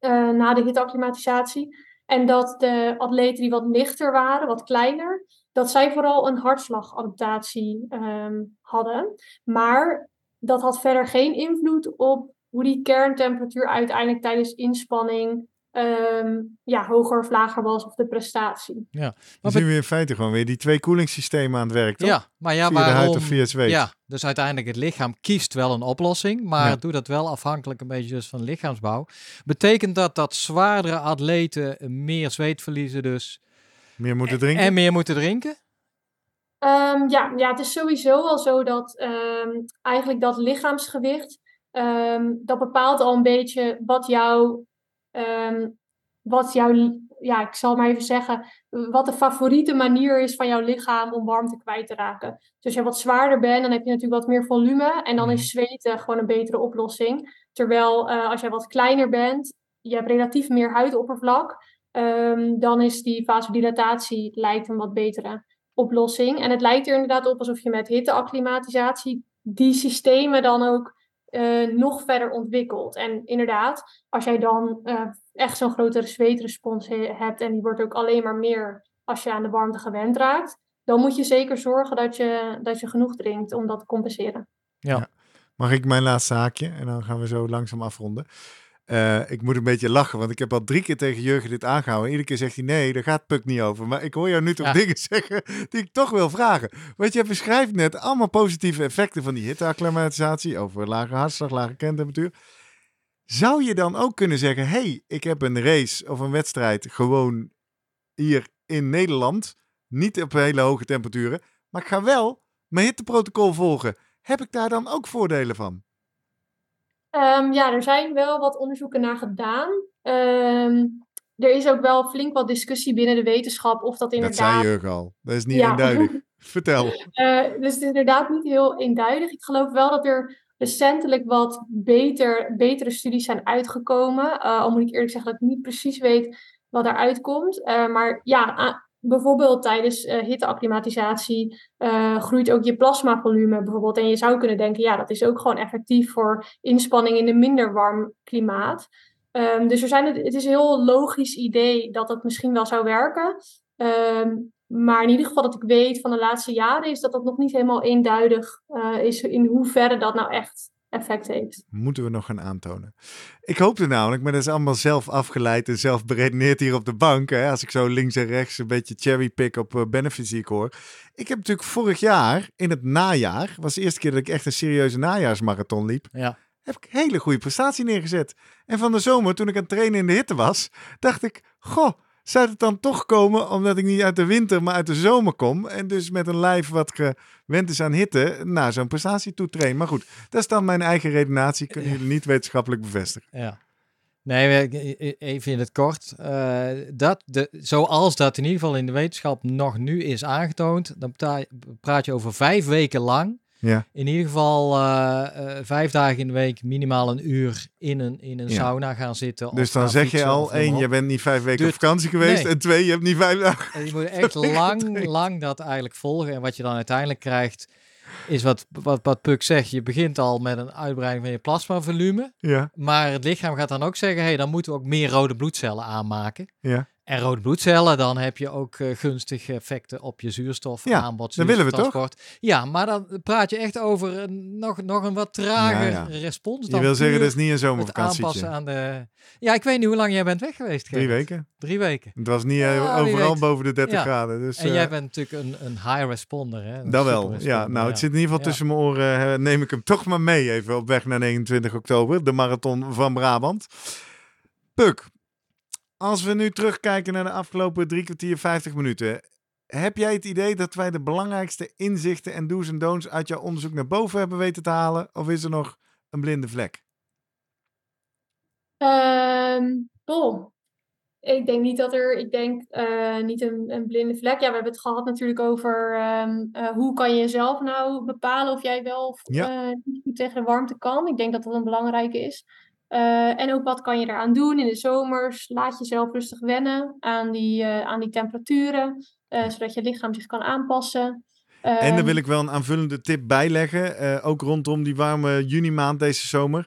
[SPEAKER 1] uh, na de hitacclimatisatie. En dat de atleten die wat lichter waren, wat kleiner, dat zij vooral een hartslagadaptatie um, hadden. Maar dat had verder geen invloed op hoe die kerntemperatuur uiteindelijk tijdens inspanning um, ja, hoger of lager was of de prestatie.
[SPEAKER 2] Ja. Dan zien we in feite gewoon weer die twee koelingssystemen aan het werk, toch?
[SPEAKER 3] Ja, maar ja,
[SPEAKER 2] via
[SPEAKER 3] waarom,
[SPEAKER 2] de huid of via het zweet.
[SPEAKER 3] Ja, dus uiteindelijk het lichaam kiest wel een oplossing, maar ja. doet dat wel afhankelijk een beetje dus van lichaamsbouw. Betekent dat dat zwaardere atleten meer zweet verliezen dus?
[SPEAKER 2] Meer moeten drinken?
[SPEAKER 3] En meer moeten drinken?
[SPEAKER 1] Um, ja, ja, het is sowieso al zo dat um, eigenlijk dat lichaamsgewicht, um, dat bepaalt al een beetje wat jouw um, wat jouw, ja, ik zal maar even zeggen, wat de favoriete manier is van jouw lichaam om warmte kwijt te raken. Dus als je wat zwaarder bent, dan heb je natuurlijk wat meer volume en dan is mhm. zweten gewoon een betere oplossing. Terwijl uh, als jij wat kleiner bent, je hebt relatief meer huidoppervlak, um, dan is die vasodilatatie lijkt een wat betere oplossing. En het lijkt er inderdaad op alsof je met hitteacclimatisatie die systemen dan ook uh, nog verder ontwikkeld. En inderdaad, als jij dan uh, echt zo'n grotere zweetrespons hebt en die wordt ook alleen maar meer als je aan de warmte gewend raakt, dan moet je zeker zorgen dat je, dat je genoeg drinkt om dat te compenseren.
[SPEAKER 2] Ja. ja. Mag ik mijn laatste haakje en dan gaan we zo langzaam afronden. Uh, ik moet een beetje lachen, want ik heb al drie keer tegen Jurgen dit aangehouden. Iedere keer zegt hij, nee, daar gaat Puk niet over. Maar ik hoor jou nu toch ja. dingen [laughs] zeggen die ik toch wil vragen. Want je beschrijft net allemaal positieve effecten van die hitteacclimatisatie. Over lage hartslag, lage kerntemperatuur. Zou je dan ook kunnen zeggen, hey, ik heb een race of een wedstrijd gewoon hier in Nederland. Niet op hele hoge temperaturen. Maar ik ga wel mijn hitteprotocol volgen. Heb ik daar dan ook voordelen van?
[SPEAKER 1] Um, ja, er zijn wel wat onderzoeken naar gedaan. Um, er is ook wel flink wat discussie binnen de wetenschap of dat inderdaad...
[SPEAKER 2] Dat zei je al. Dat is niet ja. eenduidig. [laughs] Vertel.
[SPEAKER 1] Uh, dus het is inderdaad niet heel eenduidig. Ik geloof wel dat er recentelijk wat beter, betere studies zijn uitgekomen. Uh, al moet ik eerlijk zeggen dat ik niet precies weet wat daaruit komt. Uh, maar ja, bijvoorbeeld tijdens uh, hitteacclimatisatie uh, groeit ook je plasmavolume bijvoorbeeld. En je zou kunnen denken, ja, dat is ook gewoon effectief voor inspanning in een minder warm klimaat. Um, dus er zijn, het is een heel logisch idee dat dat misschien wel zou werken. Um, maar in ieder geval dat ik weet van de laatste jaren is dat dat nog niet helemaal eenduidig uh, is in hoeverre dat nou echt effect heeft.
[SPEAKER 2] Moeten we nog gaan aantonen. Ik hoopte namelijk, maar dat is allemaal zelf afgeleid en zelf beredeneerd hier op de bank. Hè, als ik zo links en rechts een beetje cherrypick op uh, benefits die ik hoor. Ik heb natuurlijk vorig jaar, in het najaar, was de eerste keer dat ik echt een serieuze najaarsmarathon liep.
[SPEAKER 3] Ja.
[SPEAKER 2] Heb ik hele goede prestatie neergezet. En van de zomer, toen ik aan het trainen in de hitte was, dacht ik, goh, zou het dan toch komen omdat ik niet uit de winter, maar uit de zomer kom. En dus met een lijf wat gewend is aan hitte, naar zo'n prestatie toe train. Maar goed, dat is dan mijn eigen redenatie. Kunnen jullie niet wetenschappelijk bevestigen.
[SPEAKER 3] Ja. Nee, even in het kort. Uh, dat de, zoals dat in ieder geval in de wetenschap nog nu is aangetoond, dan praat je over vijf weken lang
[SPEAKER 2] ja.
[SPEAKER 3] In ieder geval uh, uh, vijf dagen in de week minimaal een uur in een, in een sauna gaan zitten.
[SPEAKER 2] Dus dan zeg je al, één, je bent niet vijf weken dus, op vakantie geweest. Nee. En twee, je hebt niet vijf dagen.
[SPEAKER 3] En je moet echt [laughs] lang, lang dat eigenlijk volgen. En wat je dan uiteindelijk krijgt, is wat, wat, wat Puk zegt. Je begint al met een uitbreiding van je plasmavolume.
[SPEAKER 2] Ja.
[SPEAKER 3] Maar het lichaam gaat dan ook zeggen, hey, dan moeten we ook meer rode bloedcellen aanmaken.
[SPEAKER 2] Ja.
[SPEAKER 3] En rode bloedcellen, dan heb je ook uh, gunstige effecten op je zuurstof
[SPEAKER 2] Ja,
[SPEAKER 3] aanbod.
[SPEAKER 2] dat willen we
[SPEAKER 3] zuurstoftransport. Ja, maar dan praat je echt over een, nog, nog een wat trager
[SPEAKER 2] Ja, ja.
[SPEAKER 3] respons.
[SPEAKER 2] Je
[SPEAKER 3] Dan
[SPEAKER 2] wil zeggen, dat is niet een
[SPEAKER 3] het
[SPEAKER 2] zomervakantietje.
[SPEAKER 3] aanpassen aan de... Ja, ik weet niet hoe lang jij bent weg geweest.
[SPEAKER 2] Drie weken.
[SPEAKER 3] Drie weken.
[SPEAKER 2] Het was niet eh, overal boven de 30
[SPEAKER 3] Ja.
[SPEAKER 2] graden. Dus,
[SPEAKER 3] En
[SPEAKER 2] eh,
[SPEAKER 3] jij bent natuurlijk een, een high responder, hè? Een
[SPEAKER 2] Dat wel. Ja, nou, het zit in ieder geval tussen mijn oren. eh, neem ik hem toch maar mee even op weg naar 29 oktober. De marathon van Brabant. Puk, als we nu terugkijken naar de afgelopen drie kwartier, 50 minuten. Heb jij het idee dat wij de belangrijkste inzichten en do's en don'ts uit jouw onderzoek naar boven hebben weten te halen? Of is er nog een blinde vlek?
[SPEAKER 1] Ehm Paul, ik denk niet dat er, ik denk eh, niet een, een blinde vlek. Ja, we hebben het gehad natuurlijk over ehm, eh, hoe kan je zelf nou bepalen of jij wel of
[SPEAKER 2] Ja.
[SPEAKER 1] eh, tegen de warmte kan. Ik denk dat dat een belangrijke is. Eh, en ook wat kan je eraan doen in de zomers? Laat jezelf rustig wennen aan die, eh, aan die temperaturen, eh, zodat je lichaam zich kan aanpassen.
[SPEAKER 2] En daar
[SPEAKER 1] Ehm,
[SPEAKER 2] wil ik wel een aanvullende tip bijleggen. eh ook rondom die warme juni maand deze zomer.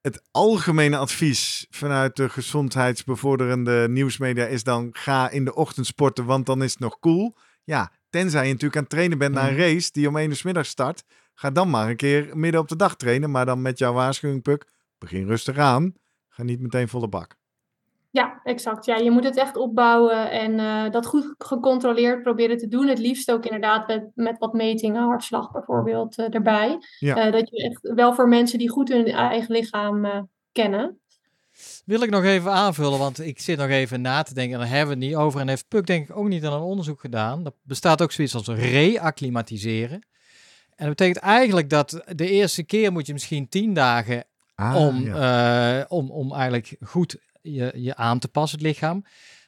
[SPEAKER 2] Het algemene advies vanuit de gezondheidsbevorderende nieuwsmedia is dan ga in de ochtend sporten, want dan is het nog cool. Ja, tenzij je natuurlijk aan het trainen bent naar een
[SPEAKER 3] Mhm.
[SPEAKER 2] race die om 1 uur 's middag start. Ga dan maar een keer midden op de dag trainen, maar dan met jouw waarschuwing, Puk. Begin rustig aan. Ga niet meteen volle bak.
[SPEAKER 1] Ja, exact. Ja, je moet het echt opbouwen en eh, dat goed gecontroleerd proberen te doen. Het liefst ook inderdaad met, met wat metingen, hartslag bijvoorbeeld, eh, erbij.
[SPEAKER 2] Ja.
[SPEAKER 1] Eh, dat je echt wel voor mensen die goed hun eigen lichaam eh, kennen.
[SPEAKER 3] Wil ik nog even aanvullen, want ik zit nog even na te denken. En daar hebben we het niet over. En heeft Puk denk ik ook niet aan een onderzoek gedaan. Er bestaat ook zoiets als reacclimatiseren. En dat betekent eigenlijk dat de eerste keer moet je misschien tien dagen
[SPEAKER 2] Ah,
[SPEAKER 3] om,
[SPEAKER 2] ja.
[SPEAKER 3] eh, om, om eigenlijk goed je, je aan te passen, het lichaam.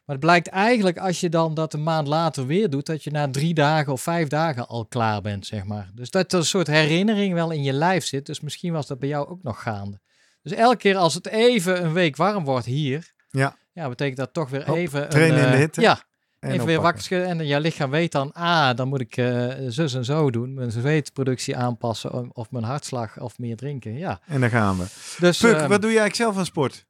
[SPEAKER 3] Maar het blijkt eigenlijk als je dan dat een maand later weer doet, dat je na drie dagen of vijf dagen al klaar bent, zeg maar. Dus dat er een soort herinnering wel in je lijf zit. Dus misschien was dat bij jou ook nog gaande. Dus elke keer als het even een week warm wordt hier,
[SPEAKER 2] Ja.
[SPEAKER 3] ja betekent dat toch weer
[SPEAKER 2] Hop,
[SPEAKER 3] even...
[SPEAKER 2] trainen
[SPEAKER 3] een,
[SPEAKER 2] in de
[SPEAKER 3] eh,
[SPEAKER 2] hitte
[SPEAKER 3] Ja,
[SPEAKER 2] En
[SPEAKER 3] even weer wakker schudden. En je lichaam weet dan, ah, dan moet ik eh, zus en zo doen. Mijn zweetproductie aanpassen of- mijn hartslag of meer drinken. Ja,
[SPEAKER 2] En dan gaan we.
[SPEAKER 3] dus...
[SPEAKER 2] Puk,
[SPEAKER 3] ehm,
[SPEAKER 2] wat doe jij eigenlijk zelf aan sport?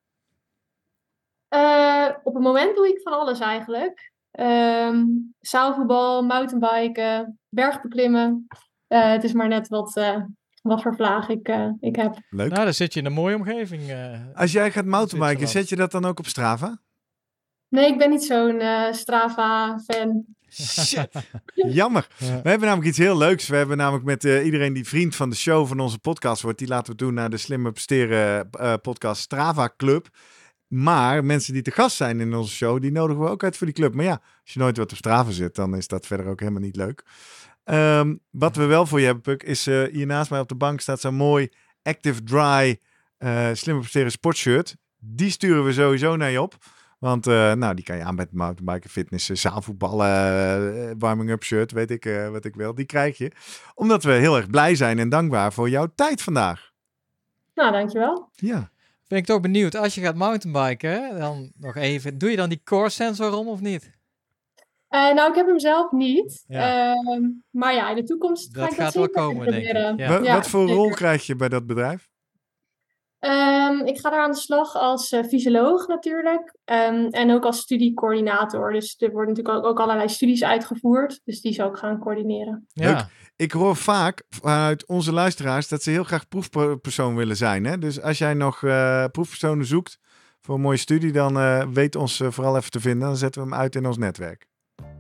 [SPEAKER 1] Eh, op het moment doe ik van alles eigenlijk. Ehm zaalvoetbal, mountainbiken, bergbeklimmen. Eh, het is maar net wat, eh, wat voor vlaag ik, eh, ik heb.
[SPEAKER 2] Leuk.
[SPEAKER 3] Nou, dan zit je in een mooie omgeving. eh.
[SPEAKER 2] Als jij gaat mountainbiken, zet je dat dan ook op Strava?
[SPEAKER 1] Nee, ik ben niet zo'n eh, Strava-fan.
[SPEAKER 2] Shit. [laughs] Jammer.
[SPEAKER 3] Ja.
[SPEAKER 2] We hebben namelijk iets heel leuks. We hebben namelijk met eh, iedereen die vriend van de show van onze podcast wordt, die laten we doen naar de Slimme Presteren eh, podcast Strava Club. Maar mensen die te gast zijn in onze show, die nodigen we ook uit voor die club. Maar ja, als je nooit wat op Strava zit, dan is dat verder ook helemaal niet leuk. Ehm, wat we wel voor je hebben, Puk, is eh, hier naast mij op de bank staat zo'n mooi Active Dry eh Slimme Presteren sportshirt. Die sturen we sowieso naar je op. Want eh, nou, die kan je aan met mountainbiken, fitnessen, zaalvoetballen, eh, warming-up shirt, weet ik eh, wat ik wil. Die krijg je. Omdat we heel erg blij zijn en dankbaar voor jouw tijd vandaag.
[SPEAKER 1] Nou, dankjewel.
[SPEAKER 2] Ja.
[SPEAKER 3] Ben ik toch benieuwd, als je gaat mountainbiken, dan nog even, doe je dan die core sensor om of niet?
[SPEAKER 1] Eh, nou, ik heb hem zelf niet.
[SPEAKER 3] Ja.
[SPEAKER 1] Ehm, maar ja, in de toekomst ga
[SPEAKER 3] Dat
[SPEAKER 1] ik dat
[SPEAKER 3] gaat wel
[SPEAKER 1] zeker
[SPEAKER 3] komen, denk ik.
[SPEAKER 1] proberen.
[SPEAKER 3] Ja.
[SPEAKER 2] Wa-
[SPEAKER 1] Ja,
[SPEAKER 2] wat voor
[SPEAKER 1] zeker.
[SPEAKER 2] rol krijg je bij dat bedrijf?
[SPEAKER 1] Ehm, ik ga daar aan de slag als eh, fysioloog natuurlijk. Ehm, en ook als studiecoördinator. Dus er worden natuurlijk ook, ook allerlei studies uitgevoerd. Dus die zou ik gaan coördineren.
[SPEAKER 3] Ja,
[SPEAKER 2] Leuk. Ik hoor vaak vanuit onze luisteraars dat ze heel graag proefpersoon willen zijn. Hè? Dus als jij nog eh, proefpersonen zoekt voor een mooie studie, dan eh, weet ons vooral even te vinden. Dan zetten we hem uit in ons netwerk.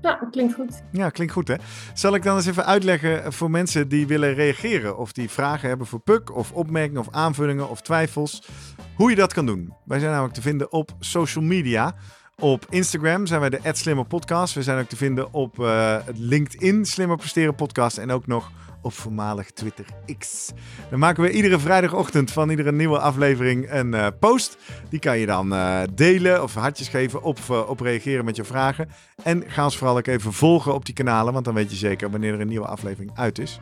[SPEAKER 1] Ja, klinkt goed.
[SPEAKER 2] Ja, klinkt goed hè. Zal ik dan eens even uitleggen voor mensen die willen reageren. Of die vragen hebben voor Puk, of opmerkingen, of aanvullingen, of twijfels. Hoe je dat kan doen. Wij zijn namelijk te vinden op social media. Op Instagram zijn wij de Slimmer Podcast. We zijn ook te vinden op eh, LinkedIn Slimmer Presteren Podcast. En ook nog op voormalig Twitter X. Dan maken we iedere vrijdagochtend van iedere nieuwe aflevering een eh, post. Die kan je dan eh, delen of hartjes geven of op reageren met je vragen. En ga ons vooral ook even volgen op die kanalen, want dan weet je zeker wanneer er een nieuwe aflevering uit is.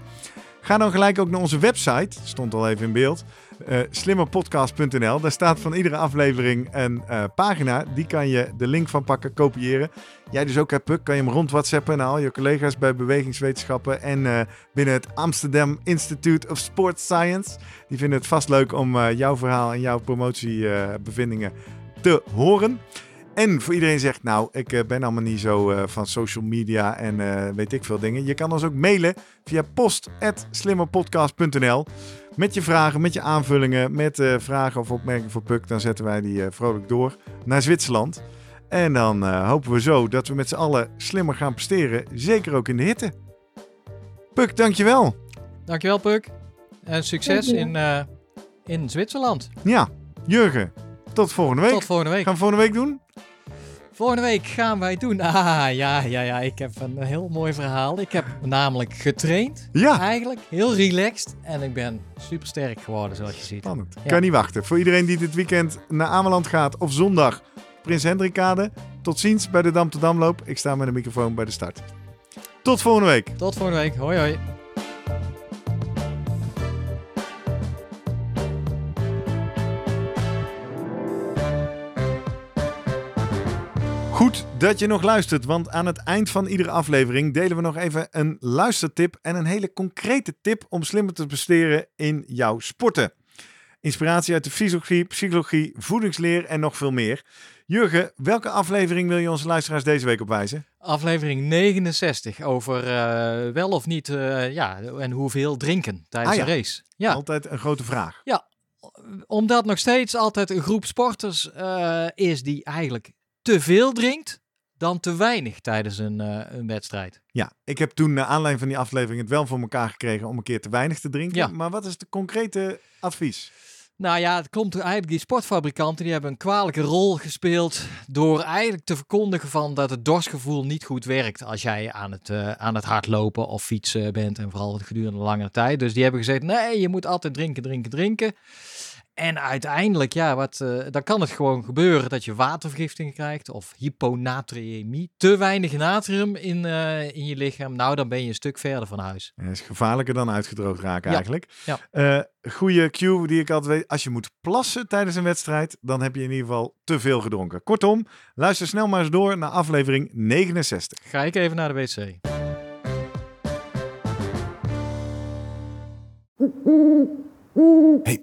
[SPEAKER 2] Ga dan gelijk ook naar onze website, stond al even in beeld, eh, slimmerpodcast.nl. Daar staat van iedere aflevering een eh, pagina. Die kan je de link van pakken, kopiëren. Jij dus ook, hè, Puk, kan je hem rond WhatsAppen naar al je collega's bij bewegingswetenschappen en eh, binnen het Amsterdam Institute of Sports Science. Die vinden het vast leuk om jouw verhaal en jouw promotiebevindingen te horen. En voor iedereen zegt, nou, ik ben allemaal niet zo van social media en weet ik veel dingen. Je kan ons ook mailen via post.slimmerpodcast.nl met je vragen, met je aanvullingen, met eh, vragen of opmerkingen voor Puk. Dan zetten wij die eh, vrolijk door naar Zwitserland. En dan eh, hopen we zo dat we met z'n allen slimmer gaan presteren, zeker ook in de hitte. Puk, dankjewel.
[SPEAKER 3] Dankjewel, Puk. En succes in, eh, in Zwitserland.
[SPEAKER 2] Ja, Jurgen, tot volgende week.
[SPEAKER 3] Tot volgende week.
[SPEAKER 2] Gaan we volgende week doen?
[SPEAKER 3] Volgende week gaan wij doen. Ah, ja, ja, ja. Ik heb een heel mooi verhaal. Ik heb namelijk getraind.
[SPEAKER 2] Ja.
[SPEAKER 3] Eigenlijk heel relaxed. En ik ben super sterk geworden, zoals je ziet.
[SPEAKER 2] Spannend.
[SPEAKER 3] Ja.
[SPEAKER 2] Kan niet wachten. Voor iedereen die dit weekend naar Ameland gaat of zondag Prins Hendrikade. Tot ziens bij de Dam tot Damloop. Ik sta met de microfoon bij de start. Tot volgende week.
[SPEAKER 3] Tot volgende week. Hoi, hoi.
[SPEAKER 2] Goed dat je nog luistert, want aan het eind van iedere aflevering delen we nog even een luistertip en een hele concrete tip om slimmer te presteren in jouw sporten. Inspiratie uit de fysiologie, psychologie, voedingsleer en nog veel meer. Jurgen, welke aflevering wil je onze luisteraars deze week opwijzen?
[SPEAKER 3] Aflevering 69 over eh, wel of niet, eh, ja, en hoeveel drinken tijdens
[SPEAKER 2] Ah, ja.
[SPEAKER 3] een race. Ja,
[SPEAKER 2] Altijd een grote vraag.
[SPEAKER 3] omdat nog steeds altijd een groep sporters eh, is die eigenlijk te veel drinkt dan te weinig tijdens een, eh, een wedstrijd.
[SPEAKER 2] Ja, ik heb toen naar aanleiding van die aflevering het wel voor elkaar gekregen om een keer te weinig te drinken.
[SPEAKER 3] Ja.
[SPEAKER 2] Maar wat is de concrete advies?
[SPEAKER 3] Nou ja, het komt eigenlijk die sportfabrikanten die hebben een kwalijke rol gespeeld door eigenlijk te verkondigen van dat het dorstgevoel niet goed werkt als jij aan het, eh, aan het hardlopen of fietsen bent en vooral gedurende langere tijd. Dus die hebben gezegd nee, je moet altijd drinken, drinken, drinken. En uiteindelijk, ja, wat, eh, dan kan het gewoon gebeuren dat je watervergifting krijgt of hyponatriëmie. Te weinig natrium in, eh, in je lichaam. Nou, dan ben je een stuk verder van huis.
[SPEAKER 2] Dat is gevaarlijker dan uitgedroogd raken
[SPEAKER 3] Ja,
[SPEAKER 2] eigenlijk.
[SPEAKER 3] ja.
[SPEAKER 2] Eh, goede cue die ik altijd weet. Als je moet plassen tijdens een wedstrijd, dan heb je in ieder geval te veel gedronken. Kortom, luister snel maar eens door naar aflevering 69.
[SPEAKER 3] Ga ik even naar de wc.
[SPEAKER 2] Hey.